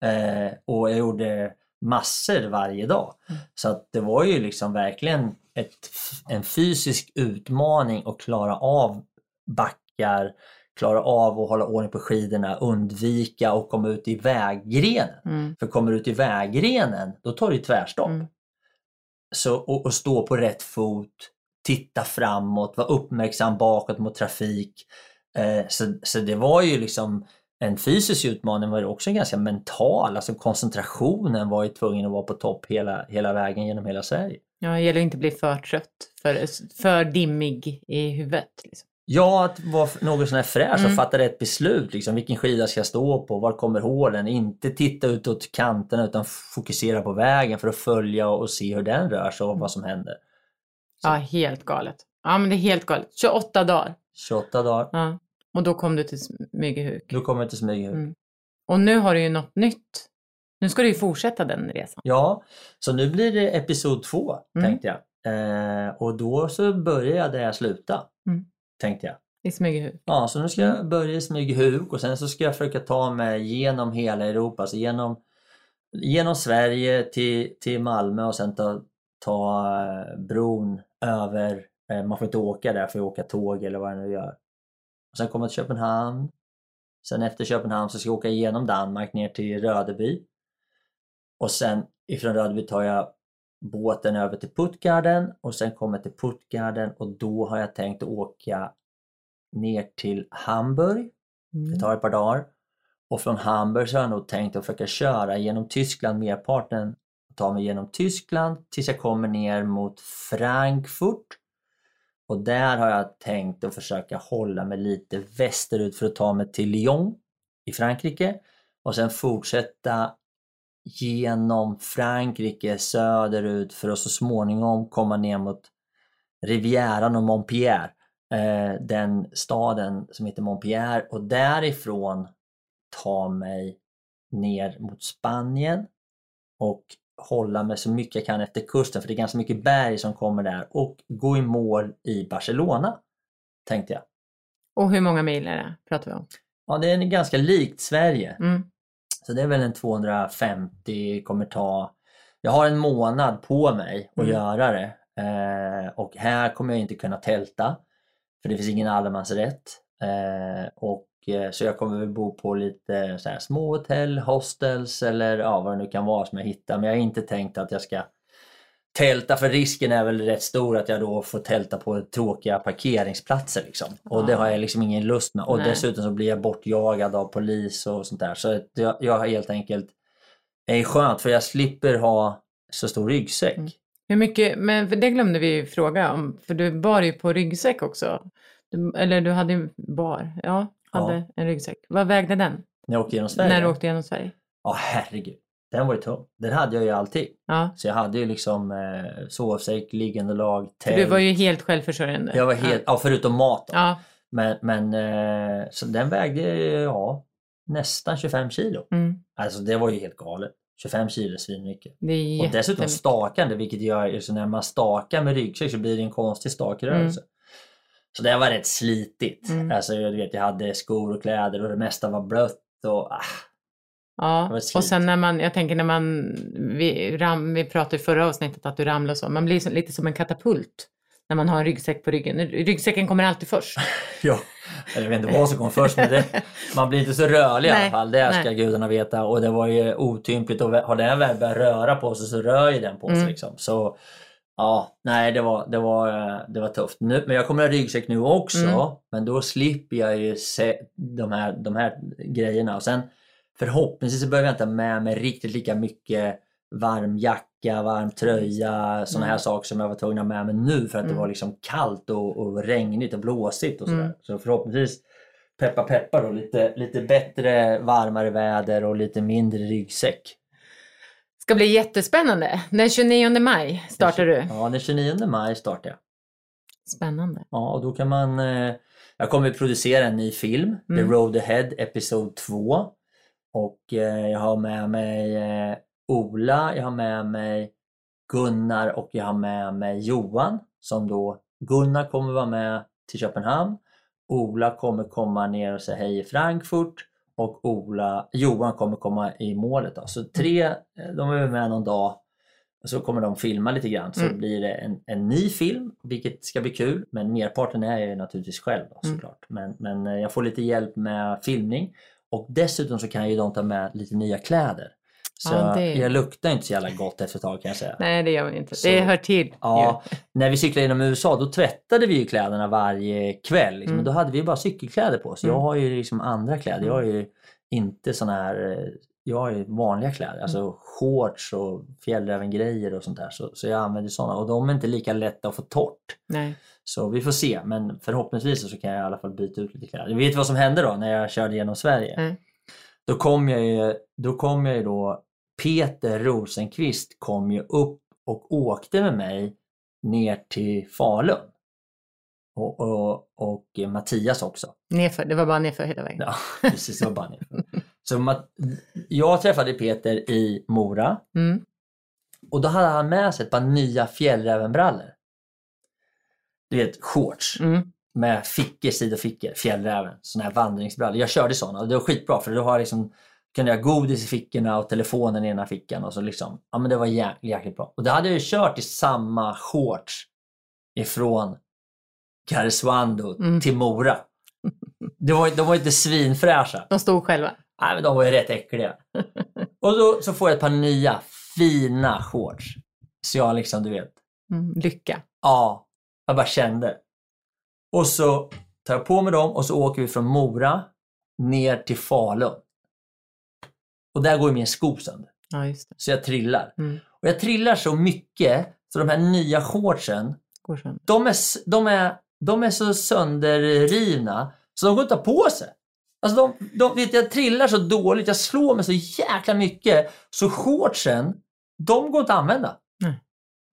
Speaker 6: Mm.
Speaker 1: Eh, och jag gjorde massor varje dag.
Speaker 6: Mm.
Speaker 1: Så att det var ju liksom verkligen ett, en fysisk utmaning att klara av backar, klara av att hålla ordning på skidorna, undvika och komma ut i väggrenen.
Speaker 6: Mm.
Speaker 1: För kommer du ut i väggrenen, då tar du tvärstopp.
Speaker 6: Mm.
Speaker 1: Så, och, och stå på rätt fot, titta framåt, vara uppmärksam bakåt mot trafik. Eh, så, så det var ju liksom en fysisk utmaning var ju också ganska mental, alltså koncentrationen var ju tvungen att vara på topp hela, hela vägen genom hela Sverige.
Speaker 6: Ja, det gäller att inte bli för trött, för, för dimmig i huvudet. Liksom.
Speaker 1: Ja, att vara något sån här fräsch
Speaker 6: Mm.
Speaker 1: och fatta rätt beslut. Liksom, vilken skida ska jag stå på? Var kommer hålen? Inte titta utåt kanterna utan fokusera på vägen för att följa och se hur den rör sig och vad som händer.
Speaker 6: Ja, helt galet. Ja, men det är helt galet. 28 dagar.
Speaker 1: 28 dagar,
Speaker 6: Ja. Och då kom du till Smygehuk.
Speaker 1: då kommer jag till Smygehuk.
Speaker 6: Mm. Och nu har du ju något nytt. Nu ska du ju fortsätta den resan.
Speaker 1: Ja, så nu blir det episod två
Speaker 6: Mm.
Speaker 1: tänkte jag. Eh, och då så börjar jag där jag slutade.
Speaker 6: Mm.
Speaker 1: Tänkte jag.
Speaker 6: I Smygehuk.
Speaker 1: Ja, så nu ska jag börja i Smygehuk och sen så ska jag försöka ta mig genom hela Europa, alltså genom, genom Sverige till, till Malmö och sen ta, ta eh, bron över, eh, man får inte åka där, får jag åka tåg eller vad jag nu gör. Och sen kommer jag till Köpenhamn. Sen efter Köpenhamn så ska jag åka igenom Danmark ner till Rödeby. Och sen ifrån Rödeby tar jag båten över till Puttgarden och sen kommer jag till Puttgarden och då har jag tänkt att åka ner till Hamburg. Det
Speaker 6: Mm.
Speaker 1: tar ett par dagar. Och från Hamburg så har jag nog tänkt att försöka köra genom Tyskland merparten. Ta mig genom Tyskland tills jag kommer ner mot Frankfurt. Och där har jag tänkt att försöka hålla mig lite västerut för att ta mig till Lyon i Frankrike. Och sen fortsätta genom Frankrike söderut för att så småningom komma ner mot Rivieran och Montpierre. Eh, den staden som heter Montpierre och därifrån ta mig ner mot Spanien och hålla mig så mycket jag kan efter kusten för det är ganska mycket berg som kommer där och gå i mål i Barcelona tänkte jag.
Speaker 6: Och hur många mil är det, pratar vi om?
Speaker 1: Ja, det är ganska likt Sverige.
Speaker 6: Mm.
Speaker 1: Så det är väl en 250 kommer ta. Jag har en månad på mig att
Speaker 6: Mm.
Speaker 1: göra det. Eh, och här kommer jag inte kunna tälta. För det finns ingen allemansrätt. Eh, och, så jag kommer väl bo på lite så här, små hotell, hostels eller ja, vad det nu kan vara som jag hittar. Men jag har inte tänkt att jag ska tälta för risken är väl rätt stor att jag då får tälta på tråkiga parkeringsplatser. Liksom. Och det har jag liksom ingen lust med. Och
Speaker 6: Nej.
Speaker 1: dessutom så blir jag bortjagad av polis och sånt där. Så jag, jag har helt enkelt är skönt för jag slipper ha så stor ryggsäck.
Speaker 6: Mm. Hur mycket, men det glömde vi ju fråga om, för du bar ju på ryggsäck också. Du, eller du hade ju bar, ja, hade
Speaker 1: Ja.
Speaker 6: en ryggsäck. Vad vägde den?
Speaker 1: När jag åkte genom Sverige.
Speaker 6: När du åkte genom Sverige?
Speaker 1: Ja herregud. Den var ju tung. Den hade jag ju alltid.
Speaker 6: Ja,
Speaker 1: Så jag hade ju liksom eh, sovsäck, liggunderlag,
Speaker 6: för
Speaker 1: tält.
Speaker 6: du var ju helt självförsörjande.
Speaker 1: Jag var helt, ja förutom mat då.
Speaker 6: Ja,
Speaker 1: Men, men eh, så den vägde ja, nästan 25 kilo.
Speaker 6: mm.
Speaker 1: Alltså det var ju helt galet. 25 kilo är svinmycket.
Speaker 6: det är
Speaker 1: Och dessutom stakande vilket gör så när man stakar med ryggsäck så blir det en konstig stakrörelse. Så det var rätt slitigt.
Speaker 6: Mm.
Speaker 1: Alltså jag vet jag hade skor och kläder och det mesta var blött och ah,
Speaker 6: Ja, och sen när man, jag tänker när man, vi, ram, vi pratade i förra avsnittet att du ramlar så, man blir så, lite som en katapult när man har en ryggsäck på ryggen. Ryggsäcken kommer alltid först. <laughs>
Speaker 1: Ja, eller jag vet inte vad som kom först men det, <laughs> man blir inte så rörlig i alla
Speaker 6: Nej,
Speaker 1: fall. Det ska
Speaker 6: nej.
Speaker 1: gudarna veta. Och det var ju otympligt och har den väl börjat röra på sig så rör ju den på sig.
Speaker 6: Mm.
Speaker 1: Liksom. Så ja, nej det var, det var, det var tufft. Nu, men jag kommer ha ryggsäck nu också.
Speaker 6: Mm.
Speaker 1: Men då slipper jag ju se de här, de här grejerna. Och sen förhoppningsvis så behöver jag inte med mig riktigt lika mycket varm jacka, varm tröja, sådana här
Speaker 6: Mm.
Speaker 1: saker som jag var tvungen att ha med mig nu för att det
Speaker 6: Mm.
Speaker 1: var liksom kallt och, och regnigt och blåsigt och sådär.
Speaker 6: Mm.
Speaker 1: Så förhoppningsvis peppa peppa då lite, lite bättre varmare väder och lite mindre ryggsäck.
Speaker 6: Ska bli jättespännande. Den 29 maj startar du.
Speaker 1: Ja, den 29 maj startar jag.
Speaker 6: Spännande.
Speaker 1: Ja, och då kan man... Eh, jag kommer att producera en ny film, The
Speaker 6: Mm.
Speaker 1: Road Ahead Episod 2. Och eh, jag har med mig eh, Ola, jag har med mig Gunnar och jag har med mig Johan. Som då, Gunnar kommer vara med till Köpenhamn. Ola kommer komma ner och säga hej i Frankfurt. Och Ola, Johan kommer komma i målet. Då. Så tre, eh, de är med någon dag och så kommer de filma lite grann så
Speaker 6: Mm.
Speaker 1: blir det en, en ny film, vilket ska bli kul. Men merparten är jag ju naturligtvis själv då,
Speaker 6: Mm.
Speaker 1: såklart. Men, men eh, jag får lite hjälp med filmning. Och dessutom så kan ju de ta med lite nya kläder. Så
Speaker 6: Ja, det-
Speaker 1: jag luktar inte så jävla gott efter ett tag kan jag säga.
Speaker 6: Nej, det gör man inte.
Speaker 1: Så-
Speaker 6: Det hör till.
Speaker 1: Ja, när vi cyklade genom USA då tvättade vi ju kläderna varje kväll. Liksom.
Speaker 6: Mm.
Speaker 1: Och då hade vi bara cykelkläder på oss. Jag
Speaker 6: Mm.
Speaker 1: har ju liksom andra kläder. Jag har ju inte såna här, jag har ju vanliga kläder.
Speaker 6: Mm.
Speaker 1: Alltså shorts och fjällrävengrejer och sånt där. Så, så jag använder såna och de är inte lika lätta att få torrt.
Speaker 6: Nej.
Speaker 1: Så vi får se, men förhoppningsvis så kan jag i alla fall byta ut lite kläder. Vet du vad som hände då när jag körde genom Sverige?
Speaker 6: Nej.
Speaker 1: Då kom jag ju då, kom jag ju då Peter Rosenqvist kom ju upp och åkte med mig ner till Falun. Och, och, och Mattias också.
Speaker 6: Nerför. Det var bara nerför hela vägen.
Speaker 1: Ja, precis, det var bara nerför. Så jag träffade Peter i Mora
Speaker 6: Mm.
Speaker 1: och då hade han med sig ett par nya fjällrävenbrallor. Du vet, shorts
Speaker 6: Mm.
Speaker 1: med fickor, sidofickor, fjällräven, såna här vandringsbrallor. Jag körde såna och det var skitbra för då har liksom, kunde jag ha godis i fickorna och telefonen i ena fickan och så liksom, ja men det var jä- jäkligt bra. Och det hade jag ju kört i samma shorts ifrån Karesuando
Speaker 6: Mm.
Speaker 1: till Mora. Det var, de var inte svinfräscha.
Speaker 6: De stod själva.
Speaker 1: Nej, men de var ju rätt äckliga. <laughs> Och då så får jag ett par nya fina shorts. Så jag liksom, du vet,
Speaker 6: Mm. Lycka.
Speaker 1: Ja, jag bara kände. Och så tar jag på mig dem och så åker vi från Mora ner till Falun. Och där går ju min sko sönder.
Speaker 6: Ja, just det.
Speaker 1: Så jag trillar.
Speaker 6: Mm.
Speaker 1: Och jag trillar så mycket så de här nya shortsen,
Speaker 6: Går sönder.
Speaker 1: de är, de är, de är så sönderrivna så de går inte att ha på sig. Alltså de, de, vet, jag trillar så dåligt, jag slår mig så jäkla mycket så shortsen, de går inte att använda.
Speaker 6: Nej.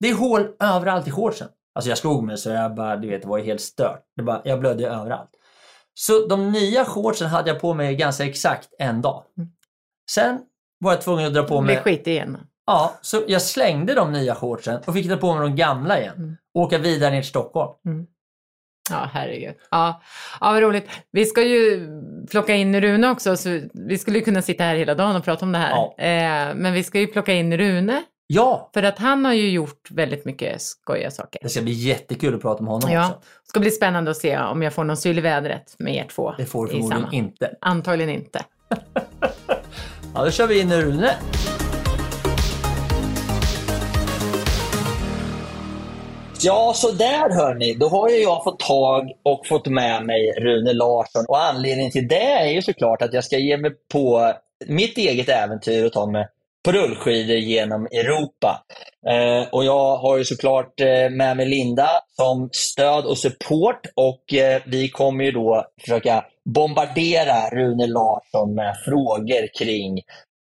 Speaker 1: Det är hål överallt i shortsen. Alltså jag slog mig så jag bara, du vet, det var helt stört. Det bara, jag blödde överallt. Så de nya shortsen hade jag på mig ganska exakt en dag.
Speaker 6: Mm.
Speaker 1: Sen var jag tvungen att dra på mig...
Speaker 6: skit igen.
Speaker 1: Ja, så jag slängde de nya shortsen och fick ta på mig de gamla igen.
Speaker 6: Mm.
Speaker 1: Och åka vidare ner till Stockholm.
Speaker 6: Ja, herregud. Ja, ja vad roligt. Vi ska ju plocka in Rune också, så vi skulle kunna sitta här hela dagen och prata om det här.
Speaker 1: Ja.
Speaker 6: Eh, men vi ska ju plocka in Rune,
Speaker 1: Ja,
Speaker 6: för att han har ju gjort väldigt mycket skojiga saker.
Speaker 1: det ska bli jättekul att prata med honom
Speaker 6: Ja,
Speaker 1: också.
Speaker 6: det ska bli spännande att se om jag får någon syl i vädret med er två.
Speaker 1: Det får du förmodligen inte.
Speaker 6: Antagligen inte. <laughs>
Speaker 1: Ja, då kör vi in Rune. Ja, så där hörni. Då har ju jag fått tag och fått med mig Rune Larsson. Och anledningen till det är ju såklart att jag ska ge mig på mitt eget äventyr och ta mig på rullskidor genom Europa. Eh, och jag har ju såklart eh, med mig Linda som stöd och support och eh, vi kommer ju då försöka bombardera Rune Larsson med frågor kring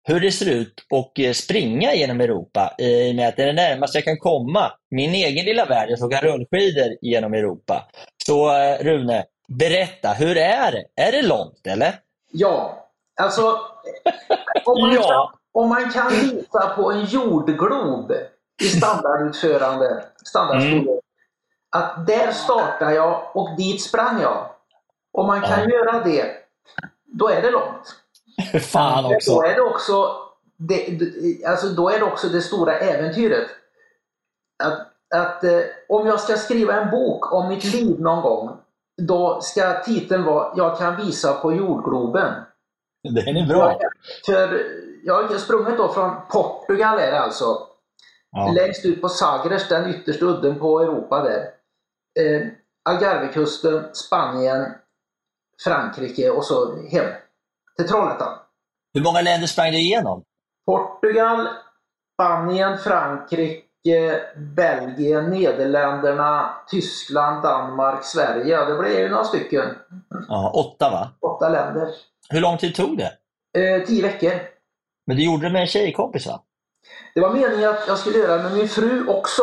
Speaker 1: hur det ser ut och eh, springa genom Europa i och med att det är det närmaste jag kan komma min egen lilla värld, jag åka rullskidor genom Europa. Så eh, Rune, berätta, hur är det? Är det långt eller?
Speaker 8: Ja, alltså om man, <laughs>
Speaker 1: Ja.
Speaker 8: Om man kan visa på en jordglob i standardutförande, standardstorlek, att där startar jag och dit sprang jag. Om man kan
Speaker 1: Ja.
Speaker 8: göra det, då är det långt.
Speaker 1: Fan också.
Speaker 8: Då är det också det- alltså då är det också det stora äventyret. Att, att eh, om jag ska skriva en bok om mitt liv någon gång, då ska titeln vara Jag kan visa på jordgloben.
Speaker 1: Den är bra.
Speaker 8: För jag har sprungit då från Portugal är det alltså.
Speaker 1: Ja.
Speaker 8: Längst ut på Sagres, den yttersta udden på Europa där. Eh, Algarvekusten, Spanien, Frankrike och så hem till Trollhättan.
Speaker 1: Hur många länder sprang du igenom?
Speaker 8: Portugal, Spanien, Frankrike, Belgien, Nederländerna, Tyskland, Danmark, Sverige. Det blev ju några stycken.
Speaker 1: Ja, åtta va?
Speaker 8: Åtta länder.
Speaker 1: Hur lång tid tog det?
Speaker 8: Eh, tio veckor.
Speaker 1: Men du gjorde det med en tjejkompis va?
Speaker 8: Det var meningen att jag skulle göra det med min fru också.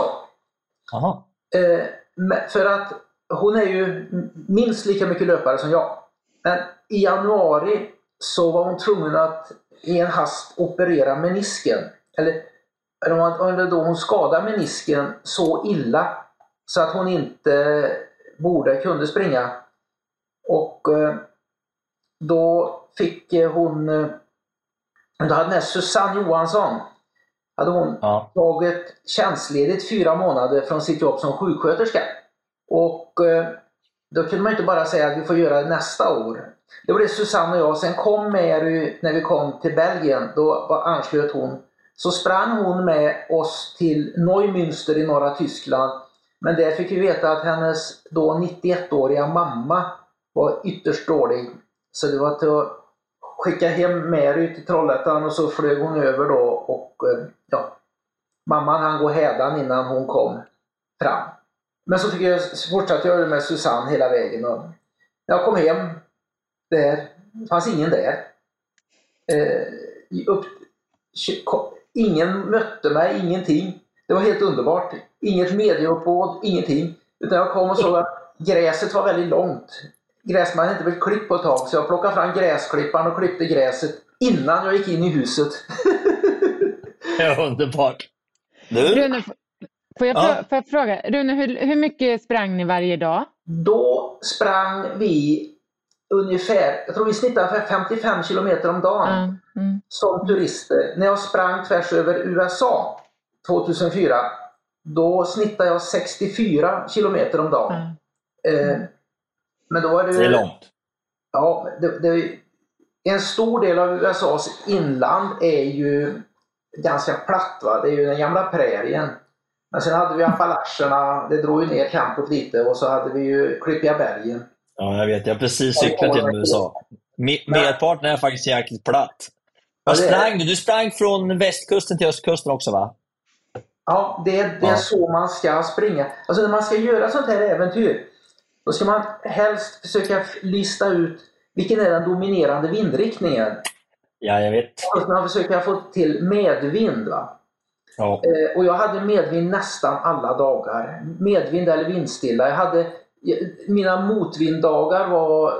Speaker 1: Jaha.
Speaker 8: Eh, för att hon är ju minst lika mycket löpare som jag. Men i januari så var hon tvungen att i en hast operera menisken. Eller, eller då hon skadade menisken så illa så att hon inte borde kunde springa. Och eh, då fick hon, eh, då hade den här Susanne Johansson, hade hon
Speaker 1: Ja.
Speaker 8: tagit tjänstledigt fyra månader från sitt jobb som sjuksköterska. Och eh, då kunde man inte bara säga att vi får göra det nästa år. Det var det Susanne och jag. Sen kom Mary, när vi kom till Belgien, då anslöt hon. Så sprang hon med oss till Neumünster i norra Tyskland. Men där fick vi veta att hennes då 91-åriga mamma var ytterst dålig. Så det var till att Skickade hem Mary till Trollhättan och så flög hon över då och eh, ja, mamman han gå hädan innan hon kom fram. Men så fick jag, så fortsatte jag med Susanne hela vägen. Och när jag kom hem där, fanns ingen där. Eh, upp, ingen mötte mig, ingenting. Det var helt underbart. Inget medieuppbåd, ingenting. Utan jag kom och såg att gräset var väldigt långt. Gräsmannen hade inte blivit klippt på ett tag så jag plockade fram gräsklipparen och klippte gräset innan jag gick in i huset. <laughs>
Speaker 1: Underbart. Du,
Speaker 6: Rune, får jag,
Speaker 1: Ja.
Speaker 6: får jag fråga, Rune, hur, hur mycket sprang ni varje dag?
Speaker 8: Då sprang vi ungefär, jag tror vi snittade ungefär 55 kilometer om dagen.
Speaker 6: Ja, mm.
Speaker 8: som turister. När jag sprang tvärs över USA 2004, då snittade jag 64 kilometer om dagen.
Speaker 6: Ja.
Speaker 8: Eh, men då var det,
Speaker 1: det är långt.
Speaker 8: Ja, det, det, en stor del av USAs inland är ju ganska platt. Va? Det är ju den gamla prärien. Men sen hade vi Appalacherna, det drog ju ner campot lite och så hade vi ju Klippiga bergen.
Speaker 1: Ja, jag vet. Jag har precis cyklat genom USA. Me- Merparten är faktiskt jäkligt platt. Vad
Speaker 8: är-
Speaker 1: sprang du? Du sprang från västkusten till östkusten också va?
Speaker 8: Ja, det, det är
Speaker 1: Ja.
Speaker 8: så man ska springa. Alltså när man ska göra sånt här äventyr, då ska man helst försöka lista ut vilken är den dominerande vindriktningen.
Speaker 1: Ja, jag vet.
Speaker 8: Och man försöka få till medvind. Va?
Speaker 1: Ja.
Speaker 8: Eh, och jag hade medvind nästan alla dagar. Medvind eller vindstilla. Jag hade, mina motvinddagar var,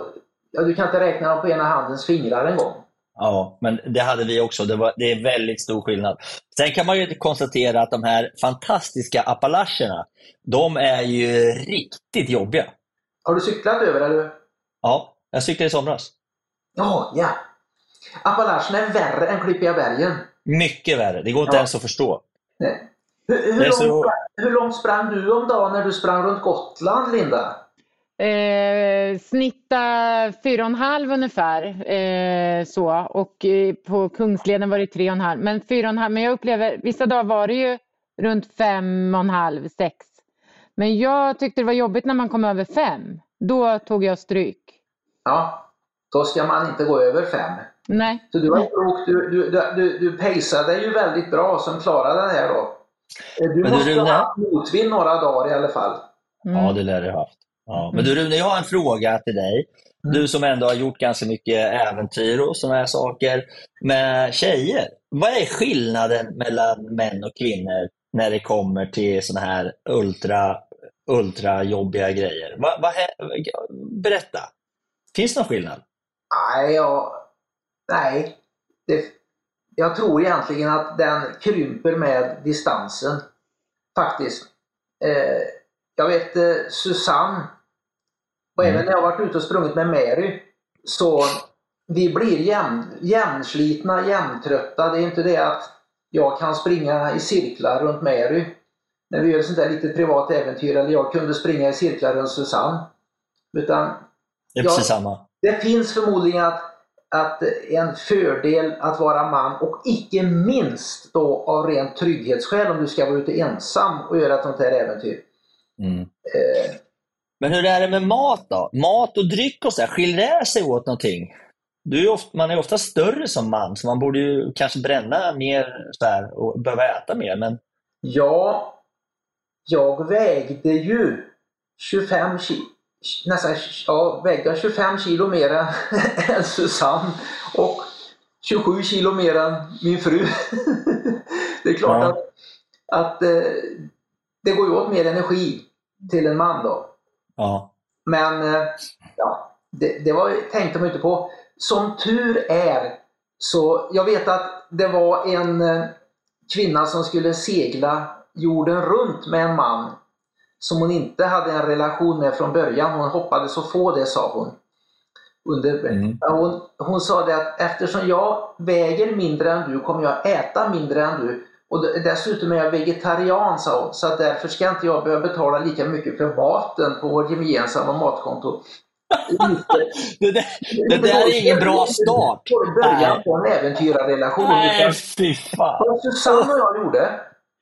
Speaker 8: ja, du kan inte räkna dem på ena handens fingrar en gång.
Speaker 1: Ja, men det hade vi också. Det, var, det är väldigt stor skillnad. Sen kan man ju konstatera att de här fantastiska Appalacherna, de är ju riktigt jobbiga.
Speaker 8: Har du cyklat över eller?
Speaker 1: Ja, jag cyklade i somras.
Speaker 8: Ja, oh, yeah. Appalacherna är värre än Klippiga bergen.
Speaker 1: Mycket värre. Det går inte
Speaker 8: ja.
Speaker 1: ens att förstå.
Speaker 8: Nej. Hur, hur, långt,
Speaker 1: så...
Speaker 8: hur långt sprang du om dagen när du sprang runt Gotland, Linda?
Speaker 6: Eh, snitta 4,5 ungefär. Eh, så. Och eh, på Kungsleden var det 3,5. Men 4,5. Men jag upplever, vissa dagar var det ju runt 5,5-6 men jag tyckte det var jobbigt när man kom över fem. Då tog jag stryk.
Speaker 8: Ja, då ska man inte gå över fem.
Speaker 6: Nej.
Speaker 8: Så du var klok. Du, du, du, du, du paceade ju väldigt bra som klarade det här då. Eh, Du
Speaker 1: Men du,
Speaker 8: måste
Speaker 1: Rune?
Speaker 8: ha haft motvind några dagar i alla fall.
Speaker 6: Mm.
Speaker 1: Ja, det lär du ha haft. Ja. Men du Rune, jag har en fråga till dig. Du som ändå har gjort ganska mycket äventyr och sådana här saker med tjejer. Vad är skillnaden mellan män och kvinnor när det kommer till sådana här ultra, ultra jobbiga grejer? Va, va, berätta. Finns det någon skillnad?
Speaker 8: Nej, jag, nej. Det, jag tror egentligen att den krymper med distansen. Faktiskt. Eh, jag vet eh, Susanne, och
Speaker 1: Mm.
Speaker 8: även när jag varit ute och sprungit med Mary, så vi blir jämn, jämnslitna, jämntrötta. Det är inte det att jag kan springa i cirklar runt Mary när vi gör sånt där litet privat äventyr, eller jag kunde springa i cirklar runt Susanne. Utan
Speaker 1: Det är
Speaker 8: Ja.
Speaker 1: precis samma.
Speaker 8: det finns förmodligen att, att en fördel att vara man och icke minst då av rent trygghetsskäl om du ska vara ute ensam och göra ett sånt här äventyr.
Speaker 1: Mm.
Speaker 8: Eh,
Speaker 1: Men hur är det med mat då? Mat och dryck och så här, skiljer det sig åt någonting? Du är ofta, man är ofta större som man, så man borde ju kanske bränna mer så här, och behöva äta mer. Men
Speaker 8: ja, jag vägde ju 25 kilo, nästan, ja, vägde jag 25 kilo mer än, <laughs> än Susanne och 27 kilo mer än min fru. <laughs> det är klart
Speaker 1: Ja.
Speaker 8: att, att eh, det går ju åt mer energi till en man då.
Speaker 1: Ja.
Speaker 8: Men eh, ja, det, det var, tänkte man inte på. Som tur är så jag vet att det var en eh, kvinna som skulle segla jorden runt med en man som hon inte hade en relation med från början. Hon hoppades att få det, sa hon. Under,
Speaker 1: Mm.
Speaker 8: hon, hon sa det att eftersom jag väger mindre än du kommer jag äta mindre än du. Och dessutom är jag vegetarian, sa hon. Så att därför ska inte jag behöva betala lika mycket för maten på vårt gemensamma matkonto. <laughs>
Speaker 1: Det, där, det där är ingen bra start.
Speaker 8: Början på en äventyrarrelation.
Speaker 1: Nej, fy fan.
Speaker 8: Vad Susanne och jag gjorde,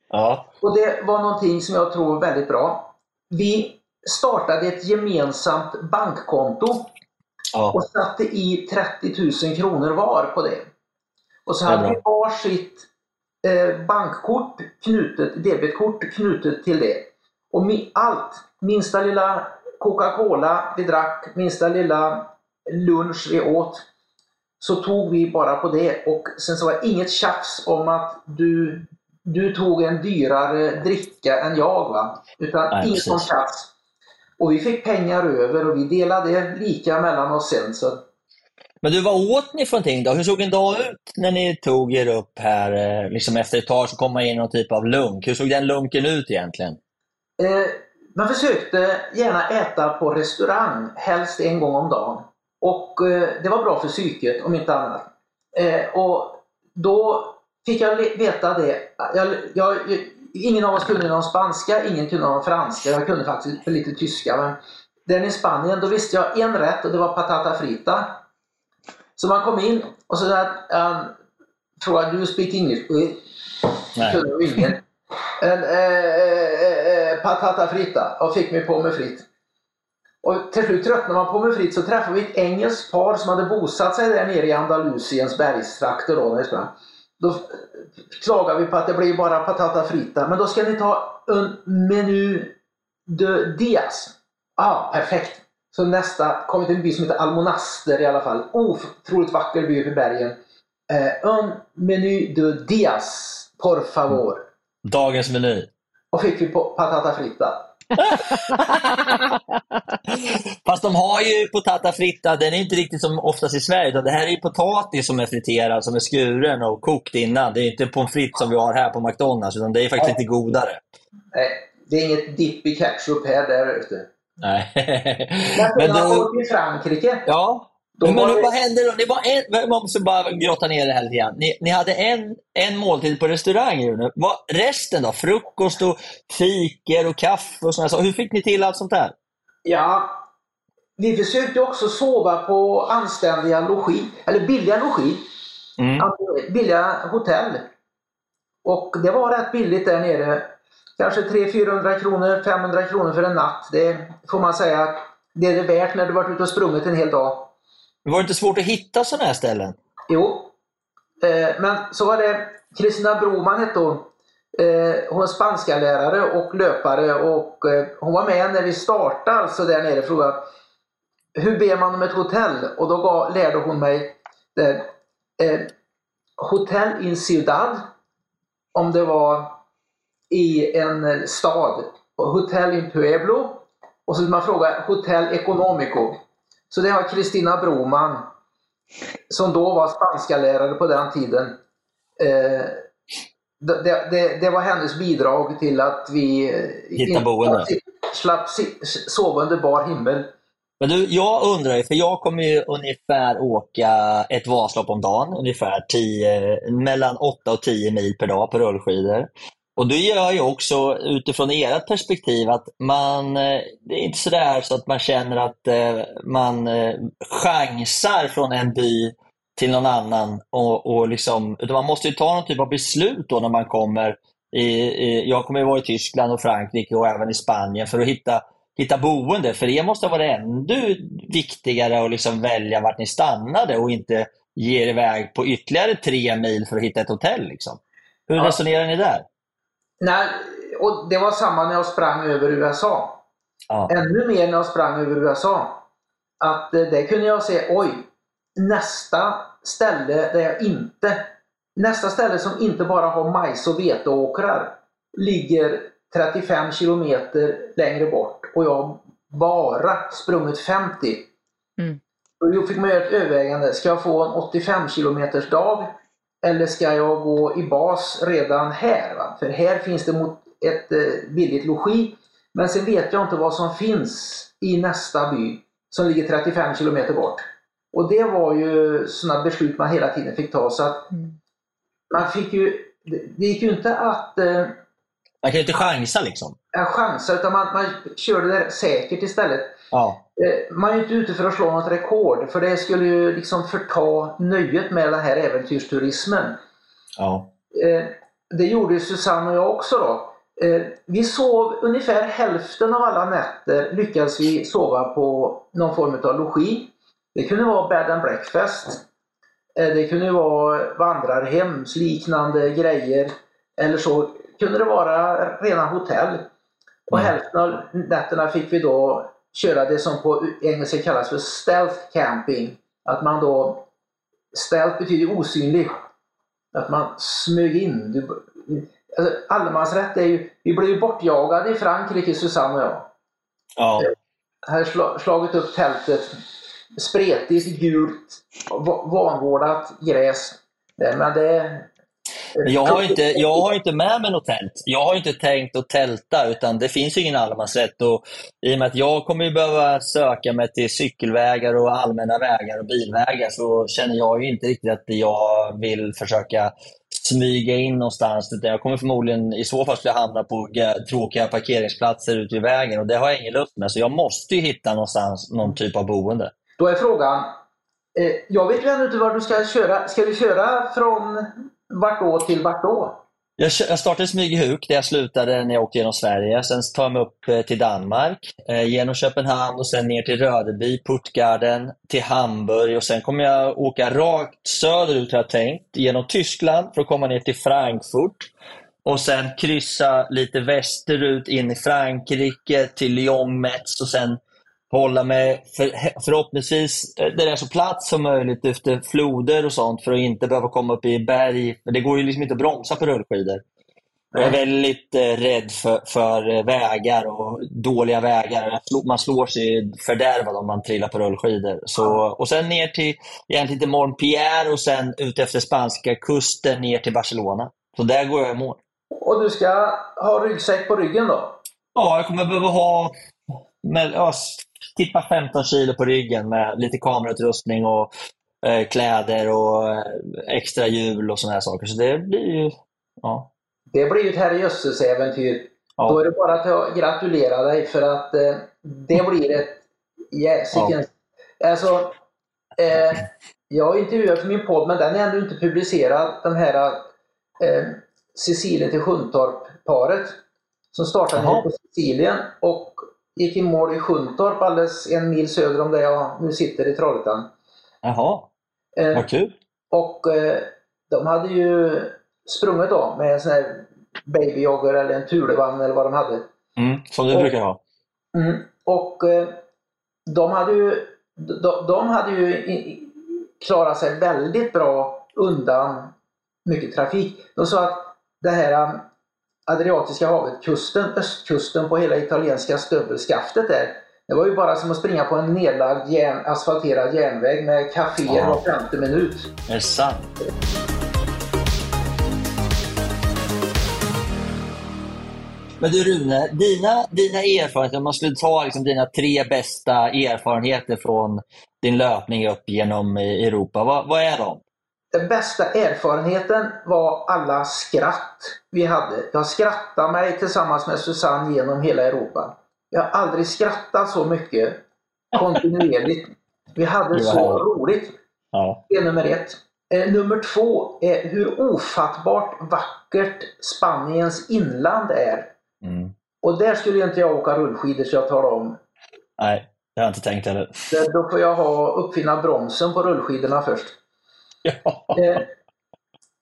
Speaker 1: Ja.
Speaker 8: och det var någonting som jag tror var väldigt bra. Vi startade ett gemensamt bankkonto
Speaker 1: Ja.
Speaker 8: och satte i 30 000 kronor var på det. Och så hade vi varsitt eh, bankkort knutet, debetkort knutet till det. Och mi- allt, minsta lilla Coca-Cola vi drack, minsta lilla lunch vi åt, så tog vi bara på det. Och sen så var det inget tjafs om att du, du tog en dyrare dricka än jag. Va? Utan
Speaker 1: Nej,
Speaker 8: sånt tjafs. Och vi fick pengar över och vi delade lika mellan oss sen. Så
Speaker 1: Men du, vad åt ni för någonting då? Hur såg en dag ut när ni tog er upp här? eh, Liksom efter ett tag så kom man in i någon typ av lunk. Hur såg den lunken ut egentligen?
Speaker 8: Eh, man försökte gärna äta på restaurang, helst en gång om dagen. Och eh, det var bra för psyket, om inte annat. Eh, och då fick jag veta det. Jag, jag, ingen av oss kunde någon spanska, ingen kunde någon franska. Jag kunde faktiskt för lite tyska. Men den i Spanien, då visste jag en rätt och det var patata frita. Så man kom in och så där, um, frågade du speak English?
Speaker 1: Nej.
Speaker 8: kunde ingen. En, eh, eh, eh, patata frita och fick mig på med fritt. Och till slut tröttnade man på med fritt så träffade vi ett engelskt par som hade bosatt sig där nere i Andalusiens bergstrakter. Då, när vi sprang. Då klagade vi på att det blir bara patata frita. Men då ska ni ta en menu de dias. Ah, perfekt! Så nästa kom vi till en by som heter Almonaster i alla fall. Otroligt vacker by uppe i bergen. Eh, un menu de dias, por favor.
Speaker 1: Dagens meny.
Speaker 8: Och fick vi på patata frita. <laughs>
Speaker 1: Fast de har ju patata fritta, den är inte riktigt som oftast i Sverige. Utan det här är potatis som är friterad, som är skuren och kokt innan. Det är inte pommes frites som vi har här på McDonalds, utan det är faktiskt lite godare.
Speaker 8: Nej, det är inget dipp i ketchup här där ute.
Speaker 1: Nej. <laughs>
Speaker 8: Men, man
Speaker 1: du,
Speaker 8: var i Frankrike,
Speaker 1: ja. Men hur-
Speaker 8: det-
Speaker 1: vad hände då? Ni var en, jag måste bara grotta ner det här lite grann. Ni, ni hade en, en måltid på restaurang ju nu. Vad, resten då? Frukost och fikor och kaffe och sådana saker. Hur fick ni till allt sånt där?
Speaker 8: ja, vi försökte också sova på anständiga logi, eller billiga logi,
Speaker 1: Mm.
Speaker 8: alltså billiga hotell. Och det var rätt billigt där nere. Kanske 300-400 kronor, 500 kronor för en natt. Det får man säga, det är det värt när du varit ute och sprungit en hel dag.
Speaker 1: Var det inte svårt att hitta sådana här ställen?
Speaker 8: Jo, eh, men så var det Kristina Broman hette hon. Eh, hon är spanska lärare och löpare och eh, hon var med när vi startade alltså där nere och frågade hur ber man om ett hotell? Och då gav, lärde hon mig där, eh, Hotell in Ciudad om det var i en eh, stad. Och in Pueblo och så man fråga hotell Economico. Så det har Kristina Broman som då var spanska lärare på den tiden. Eh, det, det, det var hennes bidrag till att vi eh,
Speaker 1: Hitta boende.
Speaker 8: slapp sova under bar himmel.
Speaker 1: Men du, jag undrar ju, för jag kommer ju ungefär åka ett Vasalopp om dagen, ungefär 10, mellan 8 och 10 mil per dag på rullskidor. Och det gör ju också utifrån ert perspektiv att man, eh, det är inte sådär så att man känner att eh, man eh, chansar från en by till någon annan. Och, och liksom, utan man måste ju ta någon typ av beslut då när man kommer i, i, jag kommer ju vara i Tyskland och Frankrike och även i Spanien för att hitta hitta boende. För er måste vara ännu viktigare att liksom välja vart ni stannade och inte ge er iväg på ytterligare tre mil för att hitta ett hotell. Liksom. Hur
Speaker 8: Ja.
Speaker 1: resonerar ni där?
Speaker 8: Nej, och det var samma när jag sprang över USA.
Speaker 1: Ja.
Speaker 8: Ännu mer när jag sprang över USA. Att eh, där kunde jag se, oj, nästa ställe där jag inte, nästa ställe som inte bara har majs och veteåkrar ligger 35 kilometer längre bort och jag bara sprungit 50.
Speaker 6: Mm.
Speaker 8: Och då fick man göra ett övervägande. Ska jag få en 85 kilometers dag eller ska jag gå i bas redan här? Va? För här finns det mot ett eh, billigt logi. Men sen vet jag inte vad som finns i nästa by som ligger 35 kilometer bort. Och det var ju sådana beslut man hela tiden fick ta. Så att
Speaker 6: Mm.
Speaker 8: man fick ju, det, gick ju inte att eh,
Speaker 1: Man kan ju inte chansa liksom.
Speaker 8: chansa utan man, man körde det säkert istället.
Speaker 1: Ja.
Speaker 8: Eh, Man är ju inte ute för att slå något rekord för det skulle ju liksom förta nöjet med den här äventyrsturismen.
Speaker 1: ja.
Speaker 8: Eh, Det gjorde ju Susanne och jag också då. Eh, Vi sov ungefär hälften av alla nätter lyckades vi sova på någon form av logi. Det kunde vara bed and breakfast. Det kunde vara vandrarhems, liknande grejer. Eller så kunde det vara rena hotell. Och
Speaker 1: Mm.
Speaker 8: hälften av nätterna fick vi då köra det som på engelska kallas för stealth camping. Att man då, stealth betyder osynlig. Att man smög in. Du, alltså, allemansrätt är ju, vi blev ju bortjagade i Frankrike, Susanne och jag.
Speaker 1: ja.
Speaker 8: Här sla, slagit upp tältet. Spretigt, gult, va- vanvårdat gräs. Men det...
Speaker 1: Jag har, inte, jag har inte med mig något tält. Jag har inte tänkt att tälta, utan det finns ju ingen allemansrätt. Och I och med att jag kommer ju behöva söka mig till cykelvägar och allmänna vägar och bilvägar så känner jag ju inte riktigt att jag vill försöka smyga in någonstans. Utan jag kommer förmodligen i så fall skulle jag hamna på tråkiga parkeringsplatser ute i vägen och det har jag ingen lust med. Så jag måste ju hitta någonstans någon typ av boende.
Speaker 8: Då är frågan, eh, jag vet ju ännu inte var du ska köra. Ska du köra från vart då till vart då?
Speaker 1: Jag, jag startade i Smygehuk där jag slutade när jag åkte genom Sverige. Sen tar jag mig upp eh, till Danmark, eh, genom Köpenhamn och sen ner till Rödeby, Puttgarden, till Hamburg och sen kommer jag åka rakt söderut har jag tänkt, genom Tyskland för att komma ner till Frankfurt. Och sen kryssa lite västerut in i Frankrike till Lyon, Metz och sen hålla mig för, förhoppningsvis eh, där det är så platt som möjligt efter floder och sånt för att inte behöva komma upp i berg. För det går ju liksom inte att bromsa på rullskidor. Jag är väldigt eh, rädd för, för eh, vägar och dåliga vägar. Man slår sig fördärvad om man trillar på rullskidor. Så, och sen ner till, egentligen till Montpellier och sen ut efter spanska kusten ner till Barcelona. Så där går jag i mål.
Speaker 8: Och du ska ha ryggsäck på ryggen då?
Speaker 1: Ja, jag kommer behöva ha med, ja, tippa 15 kilo på ryggen med lite kamerautrustning och eh, kläder och eh, extra hjul och såna här saker. Så det blir ju... Ja.
Speaker 8: Det blir ju ett herrejösses-äventyr.
Speaker 1: Ja.
Speaker 8: Då är det bara att gratulera dig för att eh, det blir ett jäsikens... Alltså, eh, jag har intervjuat för min podd, men den är ännu inte publicerad. Den här eh, Cecilia till Sjuntorp-paret som startade nere på Sicilien och gick i mål i Sjuntorp alldeles en mil söder om där jag nu sitter i Trollhättan.
Speaker 1: Jaha,
Speaker 8: Eh,
Speaker 1: vad kul.
Speaker 8: och eh, de hade ju sprungit då med en sån här babyjogger eller en Thulevagn eller vad de hade.
Speaker 1: Mm, som du
Speaker 8: Och-
Speaker 1: brukar ha.
Speaker 8: Mm. Och eh, de hade ju, de, de hade ju i- klarat sig väldigt bra undan mycket trafik. De sa att det här Adriatiska havet, kusten, östkusten på hela italienska stövelskaftet där, det var ju bara som att springa på en nedlagd järn, asfalterad järnväg med kaféer var femte minut.
Speaker 1: Är det sant? Men du Rune, dina, dina erfarenheter, om man skulle ta liksom dina tre bästa erfarenheter från din löpning upp genom eh, Europa, vad, vad är de?
Speaker 8: Den bästa erfarenheten var alla skratt vi hade. Jag skrattade mig tillsammans med Susanne genom hela Europa. Jag har aldrig skrattat så mycket kontinuerligt. Vi hade så roligt.
Speaker 1: Ja.
Speaker 8: Det är nummer ett. Eh, nummer två är hur ofattbart vackert Spaniens inland är.
Speaker 1: Mm.
Speaker 8: Och där skulle inte jag åka rullskidor så jag talar om.
Speaker 1: Nej, det har jag inte tänkt heller.
Speaker 8: Då får jag ha, uppfinna bromsen på rullskidorna först.
Speaker 1: Ja.
Speaker 8: Eh,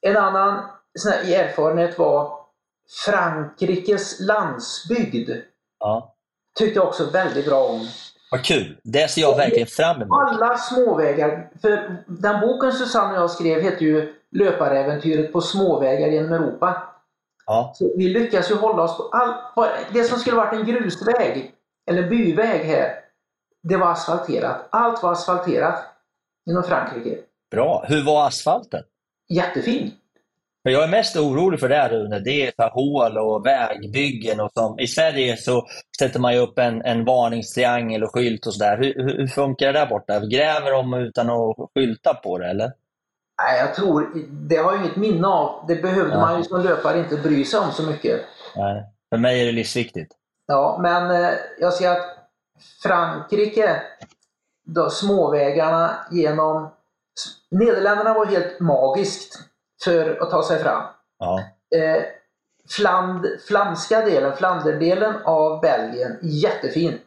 Speaker 8: en annan sån här erfarenhet var Frankrikes landsbygd.
Speaker 1: ja.
Speaker 8: Tyckte jag också väldigt bra om.
Speaker 1: Vad kul! Det ser jag verkligen fram emot.
Speaker 8: Alla småvägar. För den boken Susanne och jag skrev heter ju Löparäventyret på småvägar genom Europa.
Speaker 1: Ja.
Speaker 8: Så vi lyckas ju hålla oss på all, det som skulle varit en grusväg eller byväg här, det var asfalterat. Allt var asfalterat inom Frankrike.
Speaker 1: Bra. Hur var asfalten?
Speaker 8: Jättefin.
Speaker 1: För jag är mest orolig för det här Rune, det är för hål och vägbyggen. Och som, I Sverige så sätter man ju upp en, en varningstriangel och skylt och sådär. Hur, hur, hur funkar det där borta? Gräver de utan att skylta på det eller?
Speaker 8: Nej, jag tror, det har jag inget minne av. Det behövde
Speaker 1: Ja.
Speaker 8: man ju som löpare inte bry sig om så mycket.
Speaker 1: Nej. För mig är det livsviktigt.
Speaker 8: Ja, men eh, jag ser att Frankrike, då, småvägarna genom... Nederländerna var helt magiskt för att ta sig fram.
Speaker 1: Ja.
Speaker 8: Eh, Fland, flamska delen, Flanderdelen av Belgien, jättefin.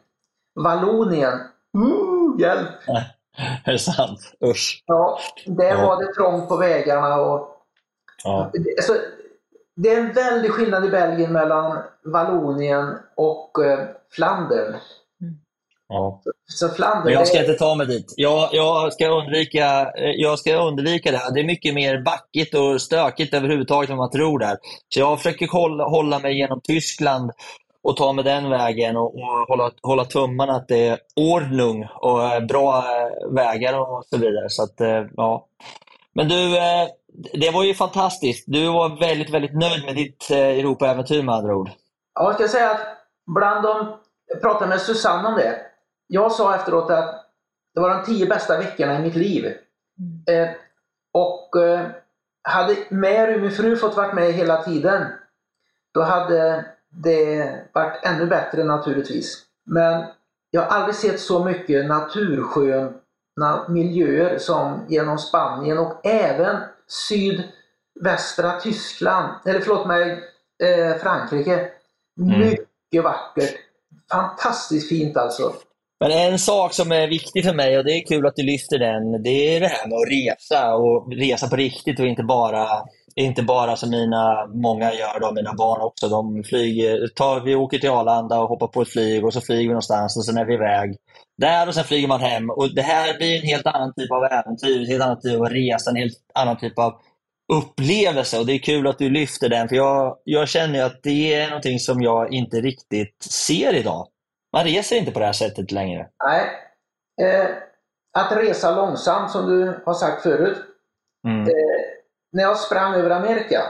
Speaker 8: Vallonien, uh, hjälp! <laughs>
Speaker 1: Är det sant? Usch.
Speaker 8: Ja, där
Speaker 1: Ja.
Speaker 8: var det trångt på vägarna och
Speaker 1: Ja.
Speaker 8: Det- Alltså, det är en väldig skillnad i Belgien mellan Vallonien och eh, Flandern.
Speaker 1: Ja.
Speaker 8: Så Flandern,
Speaker 1: jag ska inte ta mig dit. Jag, jag, ska undvika, eh, jag ska undvika det här. Det är mycket mer backigt och stökigt överhuvudtaget än man tror där. Så jag försöker hålla, hålla mig genom Tyskland och ta mig den vägen och, och hålla, hålla tummarna att det är ordnung och eh, bra eh, vägar och så vidare. Så att, ja. Men du, det var ju fantastiskt. Du var väldigt, väldigt nöjd med ditt Europa-äventyr med andra ord.
Speaker 8: Ja, jag ska säga att bland de... Jag pratade med Susanne om det. Jag sa efteråt att det var de tio bästa veckorna i mitt liv. Eh, och eh, hade Mary, min fru, fått vara med hela tiden, då hade det varit ännu bättre naturligtvis. Men jag har aldrig sett så mycket natursköna miljöer som genom Spanien och även sydvästra Tyskland, eller förlåt mig, eh, Frankrike. Mycket vackert. Fantastiskt fint alltså.
Speaker 1: Men en sak som är viktig för mig, och det är kul att du lyfter den, det är det här med att resa och resa på riktigt och inte bara, inte bara som mina, många gör, då, mina barn också. De flyger, tar, vi åker till Arlanda och hoppar på ett flyg och så flyger vi någonstans och sen är vi iväg där och sen flyger man hem. Och Det här blir en helt annan typ av äventyr, en helt annan typ av resa, en helt annan typ av upplevelse och det är kul att du lyfter den för jag, jag känner ju att det är någonting som jag inte riktigt ser idag. Man reser inte på det här sättet längre.
Speaker 8: Nej. Eh, att resa långsamt som du har sagt förut.
Speaker 1: Mm.
Speaker 8: Eh, när jag sprang över Amerika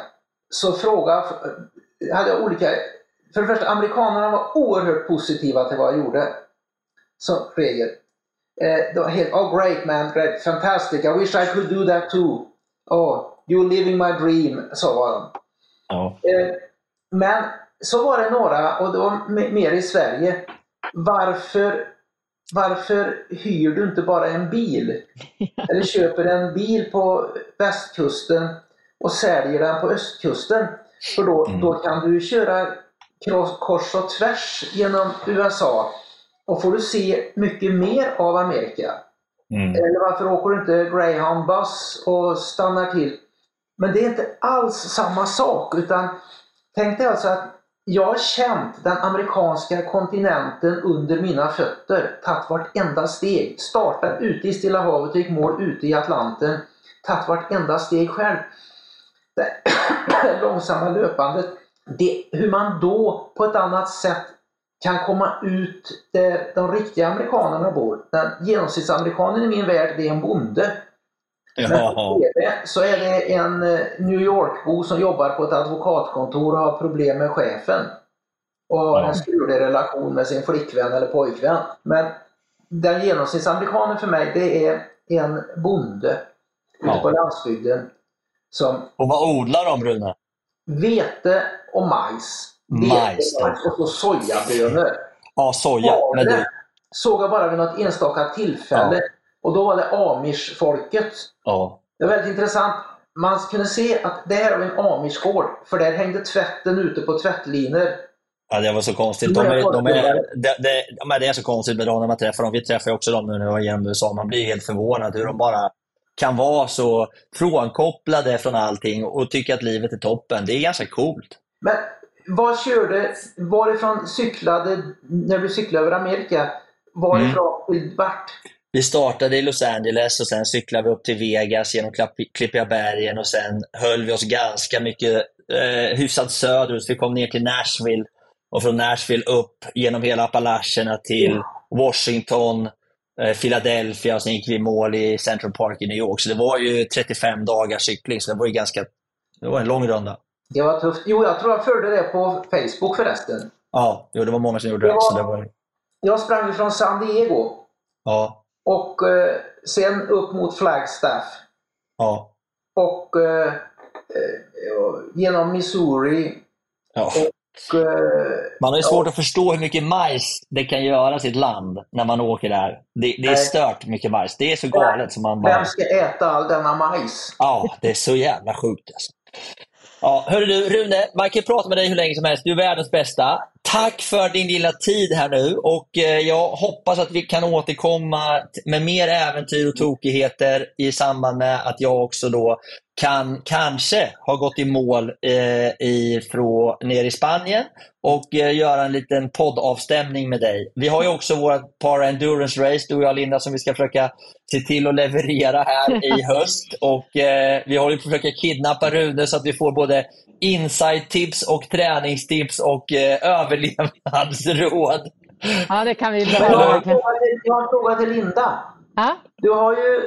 Speaker 8: så frågade hade jag olika... För det första, amerikanerna var oerhört positiva till vad jag gjorde. Som regel. Eh, de var helt, oh great man, great, fantastic, I wish I could do that too. Oh, you're living my dream, så var de.
Speaker 1: Ja.
Speaker 8: Eh, Men så var det några, och det var mer i Sverige. Varför, varför hyr du inte bara en bil? <laughs> Eller köper en bil på västkusten och säljer den på östkusten? För då, då kan du köra kors, kors och tvärs genom USA och får du se mycket mer av Amerika.
Speaker 1: Mm.
Speaker 8: Eller varför åker du inte Greyhound buss och stannar till? Men det är inte alls samma sak utan tänk dig alltså att jag har känt den amerikanska kontinenten under mina fötter, tagit vartenda steg. Startat ute i Stilla havet och gick mål ute i Atlanten. Tagit vartenda steg själv. Det <coughs> långsamma löpandet. Det, hur man då på ett annat sätt kan komma ut där de riktiga amerikanerna bor. Den genomsnittsamerikanen i min värld, det är en bonde. Men
Speaker 1: Ja.
Speaker 8: på TV så är det en eh, New York-bo som jobbar på ett advokatkontor och har problem med chefen. Och har
Speaker 1: Ja.
Speaker 8: en strulig relation med sin flickvän eller pojkvän. Men den genomsnittsamerikanen för mig, det är en bonde ute
Speaker 1: Ja.
Speaker 8: på landsbygden som
Speaker 1: Och vad odlar de, Rune?
Speaker 8: vete och majs.
Speaker 1: Majs,
Speaker 8: Vete, majs och så sojabönor.
Speaker 1: Ja, soja.
Speaker 8: Havre såg jag bara vid något enstaka tillfälle. Och då var det amish-folket.
Speaker 1: ja.
Speaker 8: Det var väldigt intressant. Man kunde se att det här var en amishgård. För där hängde tvätten ute på tvättlinor.
Speaker 1: ja, det var så konstigt. De är, de är, ja, men det är så konstigt med dem när man träffar dem. Vi träffar ju också dem nu när vi var genom USA. Man blir helt förvånad hur de bara kan vara så frånkopplade från allting och tycka att livet är toppen. Det är ganska coolt.
Speaker 8: Men vad körde, varifrån cyklade, när du cyklade över Amerika, varifrån till vart?
Speaker 1: Vi startade i Los Angeles och sen cyklade vi upp till Vegas genom Klippiga bergen och sen höll vi oss ganska mycket eh, hyfsat söderut. Vi kom ner till Nashville och från Nashville upp genom hela Appalacherna till Washington, eh, Philadelphia och sen gick vi i mål i Central Park i New York. Så det var ju 35 dagars cykling, så det var ju ganska, det var en lång runda.
Speaker 8: Det var tufft. Jo, jag tror jag följde det på Facebook förresten.
Speaker 1: Ja, jo, det var många som gjorde det. Så det var,
Speaker 8: Jag sprang från San Diego
Speaker 1: ja,
Speaker 8: och eh, sen upp mot Flagstaff
Speaker 1: ja,
Speaker 8: och eh, eh, genom Missouri
Speaker 1: ja.
Speaker 8: och eh,
Speaker 1: Man har ju svårt att förstå hur mycket majs det kan göra sitt land när man åker där. Det, det är stört mycket majs. Det är så galet som man bara...
Speaker 8: vem ska äta all denna majs?
Speaker 1: Ja, det är så jävla sjukt alltså. Ja, hörru du, Rune, man kan prata med dig hur länge som helst. Du är världens bästa. Tack för din lilla tid här nu och eh, jag hoppas att vi kan återkomma med mer äventyr och tokigheter i samband med att jag också då kan kanske ha gått i mål eh, ifrån, ner i Spanien och eh, göra en liten poddavstämning med dig. Vi har ju också vårt para endurance race, du och jag Linda, som vi ska försöka se till att leverera här <laughs> i höst. Och eh, Vi håller på att försöka kidnappa Rune så att vi får både insight-tips och träningstips och eh, överlevnadsråd.
Speaker 6: Ja, det kan vi
Speaker 8: Jag har, en
Speaker 6: behöva.
Speaker 8: jag har en fråga till Linda.
Speaker 6: Ja,
Speaker 8: Du har ju,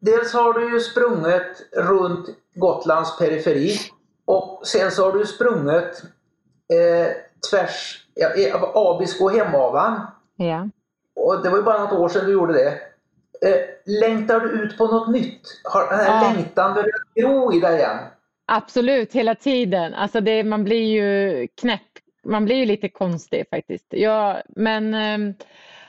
Speaker 8: dels har du ju sprungit runt Gotlands periferi och sen så har du sprungit eh, tvärs, ja, eh, Abisko och Hemavan.
Speaker 6: ja.
Speaker 8: Och det var ju bara något år sedan du gjorde det. Eh, längtar du ut på något nytt? Har den här
Speaker 6: Ja.
Speaker 8: längtan börjat gro i dig igen?
Speaker 6: Absolut, hela tiden. Alltså det, man blir ju knäpp. Man blir ju lite konstig faktiskt. Ja, men ehm,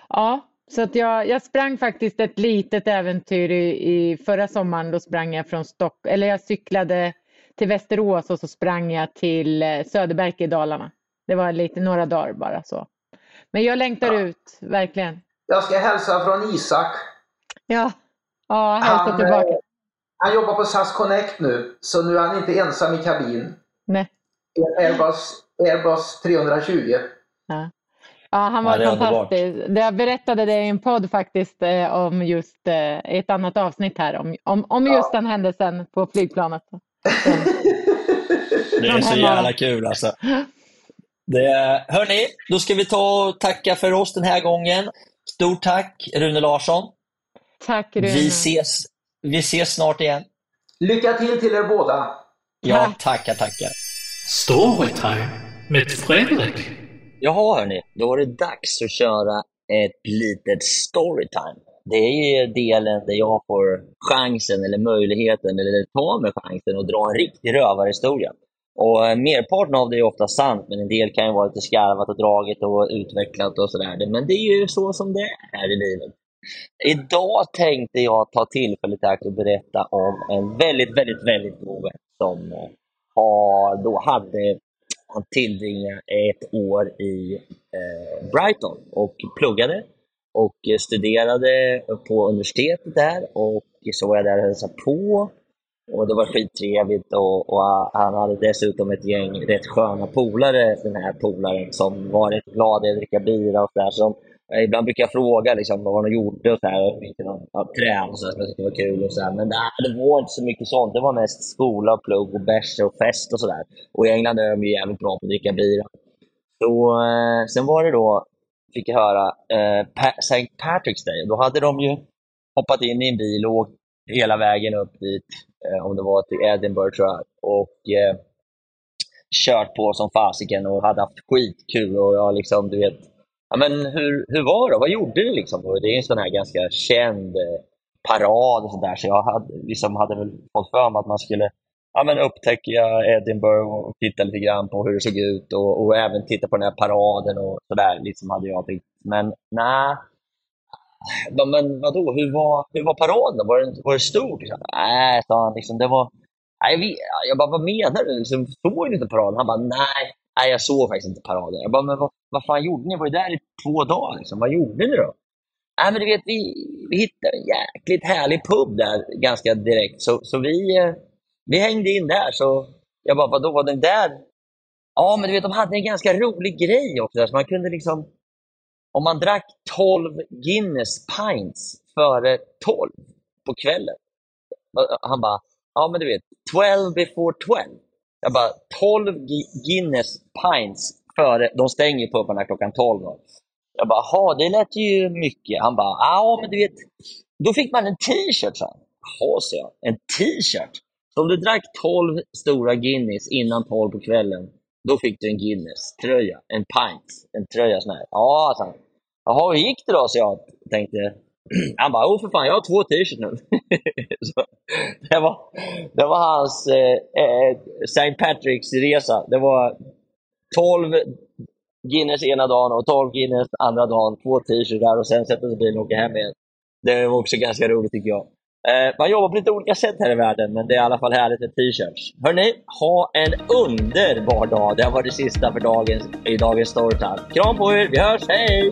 Speaker 6: ja, så att jag, jag sprang faktiskt ett litet äventyr i, i förra sommaren. Då sprang jag från Stock, eller jag cyklade till Västerås och så sprang jag till eh, Söderberg i Dalarna. Det var lite några dagar bara så. Men jag längtar
Speaker 8: Ja.
Speaker 6: ut, verkligen.
Speaker 8: Jag ska hälsa från Isak.
Speaker 6: Ja, ja hälsa
Speaker 8: Han,
Speaker 6: tillbaka.
Speaker 8: eh, han jobbar på SAS Connect nu, så nu är han inte ensam i kabin.
Speaker 6: Nej.
Speaker 8: Airbus, Airbus 320.
Speaker 6: Ja. Ja, han var
Speaker 1: Ja,
Speaker 6: fantastisk. Det- Jag berättade det i en podd faktiskt eh, om just eh, ett annat avsnitt här om, om, om just den händelsen på flygplanet. <laughs>
Speaker 1: Det är så jävla kul alltså. Det, hörni, då ska vi ta och tacka för oss den här gången. Stort tack Rune Larsson.
Speaker 6: Tack Rune.
Speaker 1: Vi ses, vi ses snart igen.
Speaker 8: Lycka till till er båda!
Speaker 1: Ja,
Speaker 6: Tack.
Speaker 1: tackar, tackar.
Speaker 9: Storytime med Fredrik.
Speaker 1: Jaha hörni, då var det dags att köra ett litet storytime. Det är ju delen där jag får chansen eller möjligheten eller tar mig chansen att dra en riktig rövarhistoria. Och eh, merparten av det är ofta sant, men en del kan ju vara lite skarvat och draget och utvecklat och sådär. Men det är ju så som det är i livet. Idag tänkte jag ta tillfället i akt och berätta om en väldigt, väldigt, väldigt god vän som eh, har, då hade han tillbringade ett år i eh, Brighton och pluggade och studerade på universitetet där och så var jag där och hälsade på och det var skittrevligt och, och han hade dessutom ett gäng rätt sköna polare, den här polaren, som var rätt glad i att dricka bira och sådär. Så Eh, ibland brukar jag fråga liksom, vad de gjorde och så här, och inte någon ja, trän och så här, som jag tyckte var kul och så här. Men nej, det var inte så mycket sånt. Det var mest skola, och plugg och bärs och fest och sådär. Och i England är de ju jävligt bra på att dricka bira. Så, eh, sen var det då, fick jag höra, eh, pa- St. Patrick's Day. Då hade de ju hoppat in i en bil och åkt hela vägen upp dit, eh, om det var till Edinburgh tror jag, och eh, kört på som fasiken och hade haft skitkul. Och jag liksom, du vet, ja, men hur, hur var det? Vad gjorde du liksom? Det är en sån här ganska känd eh, parad och sådär, så jag hade, liksom hade väl fått för mig att man skulle ja, men upptäcka Edinburgh och titta lite grann på hur det såg ut och, och även titta på den här paraden och sådär, liksom hade jag tänkt. Men nej, Ja, men vadå, hur var, hur var paraden? Var den var det? Liksom? Nej, sa han. Liksom, det var... Nej, jag, jag bara, vad menar du? Liksom, såg du inte paraden? Han bara, nej, nej, jag såg faktiskt inte paraden. Jag bara, men vad, vad fan gjorde ni? Jag var ju där i två dagar. Liksom. Vad gjorde ni då? Nej, men du vet, vi, vi hittade en jäkligt härlig pub där ganska direkt. Så, så vi, eh, vi hängde in där. Så jag bara, vadå, var den där? Ja, men du vet, de hade en ganska rolig grej också. Där, så man kunde liksom om man drack 12 Guinness pints före 12 på kvällen. Han bara, ja men du vet, 12 before 12. Jag bara, 12 Guinness pints före, de stänger pubarna klockan 12. Jag bara, jaha, det lät ju mycket. Han bara, ja men du vet, då fick man en t-shirt, sa han. Jaha, sa jag. En t-shirt? Så om du drack 12 stora Guinness innan 12 på kvällen, då fick du en Guinness-tröja. En pint. En tröja sån här. Ja, sa han. Jaha, hur gick det då? Så jag tänkte. Han bara, åh för fan, jag har två t-shirts nu. <laughs> så, det, var, det var hans eh, eh St. Patricks resa. Det var 12 Guinness ena dagen och 12 Guinness andra dagen. Två t-shirtar och sen sätta sig i bilen och åka hem igen. Det var också ganska roligt tycker jag. Eh, man jobbar på lite olika sätt här i världen, men det är i alla fall härligt med t-shirts. Hörni, ha en underbar dag. Det här var det sista för dagens, i dagens Storytime. Kram på er, vi hörs, hej!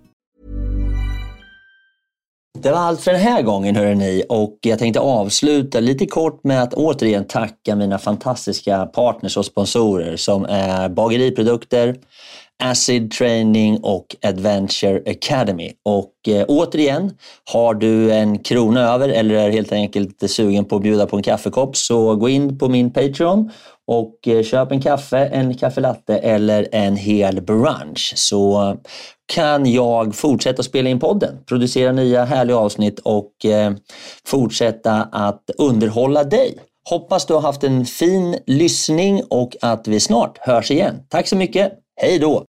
Speaker 1: Det var allt för den här gången hörrni och jag tänkte avsluta lite kort med att återigen tacka mina fantastiska partners och sponsorer som är Bageriprodukter, Acid Training och Adventure Academy. Och eh, återigen, har du en krona över eller är helt enkelt sugen på att bjuda på en kaffekopp så gå in på min Patreon och eh, köp en kaffe, en kaffelatte eller en hel brunch så kan jag fortsätta spela in podden, producera nya härliga avsnitt och eh, fortsätta att underhålla dig. Hoppas du har haft en fin lyssning och att vi snart hörs igen. Tack så mycket. Hej då!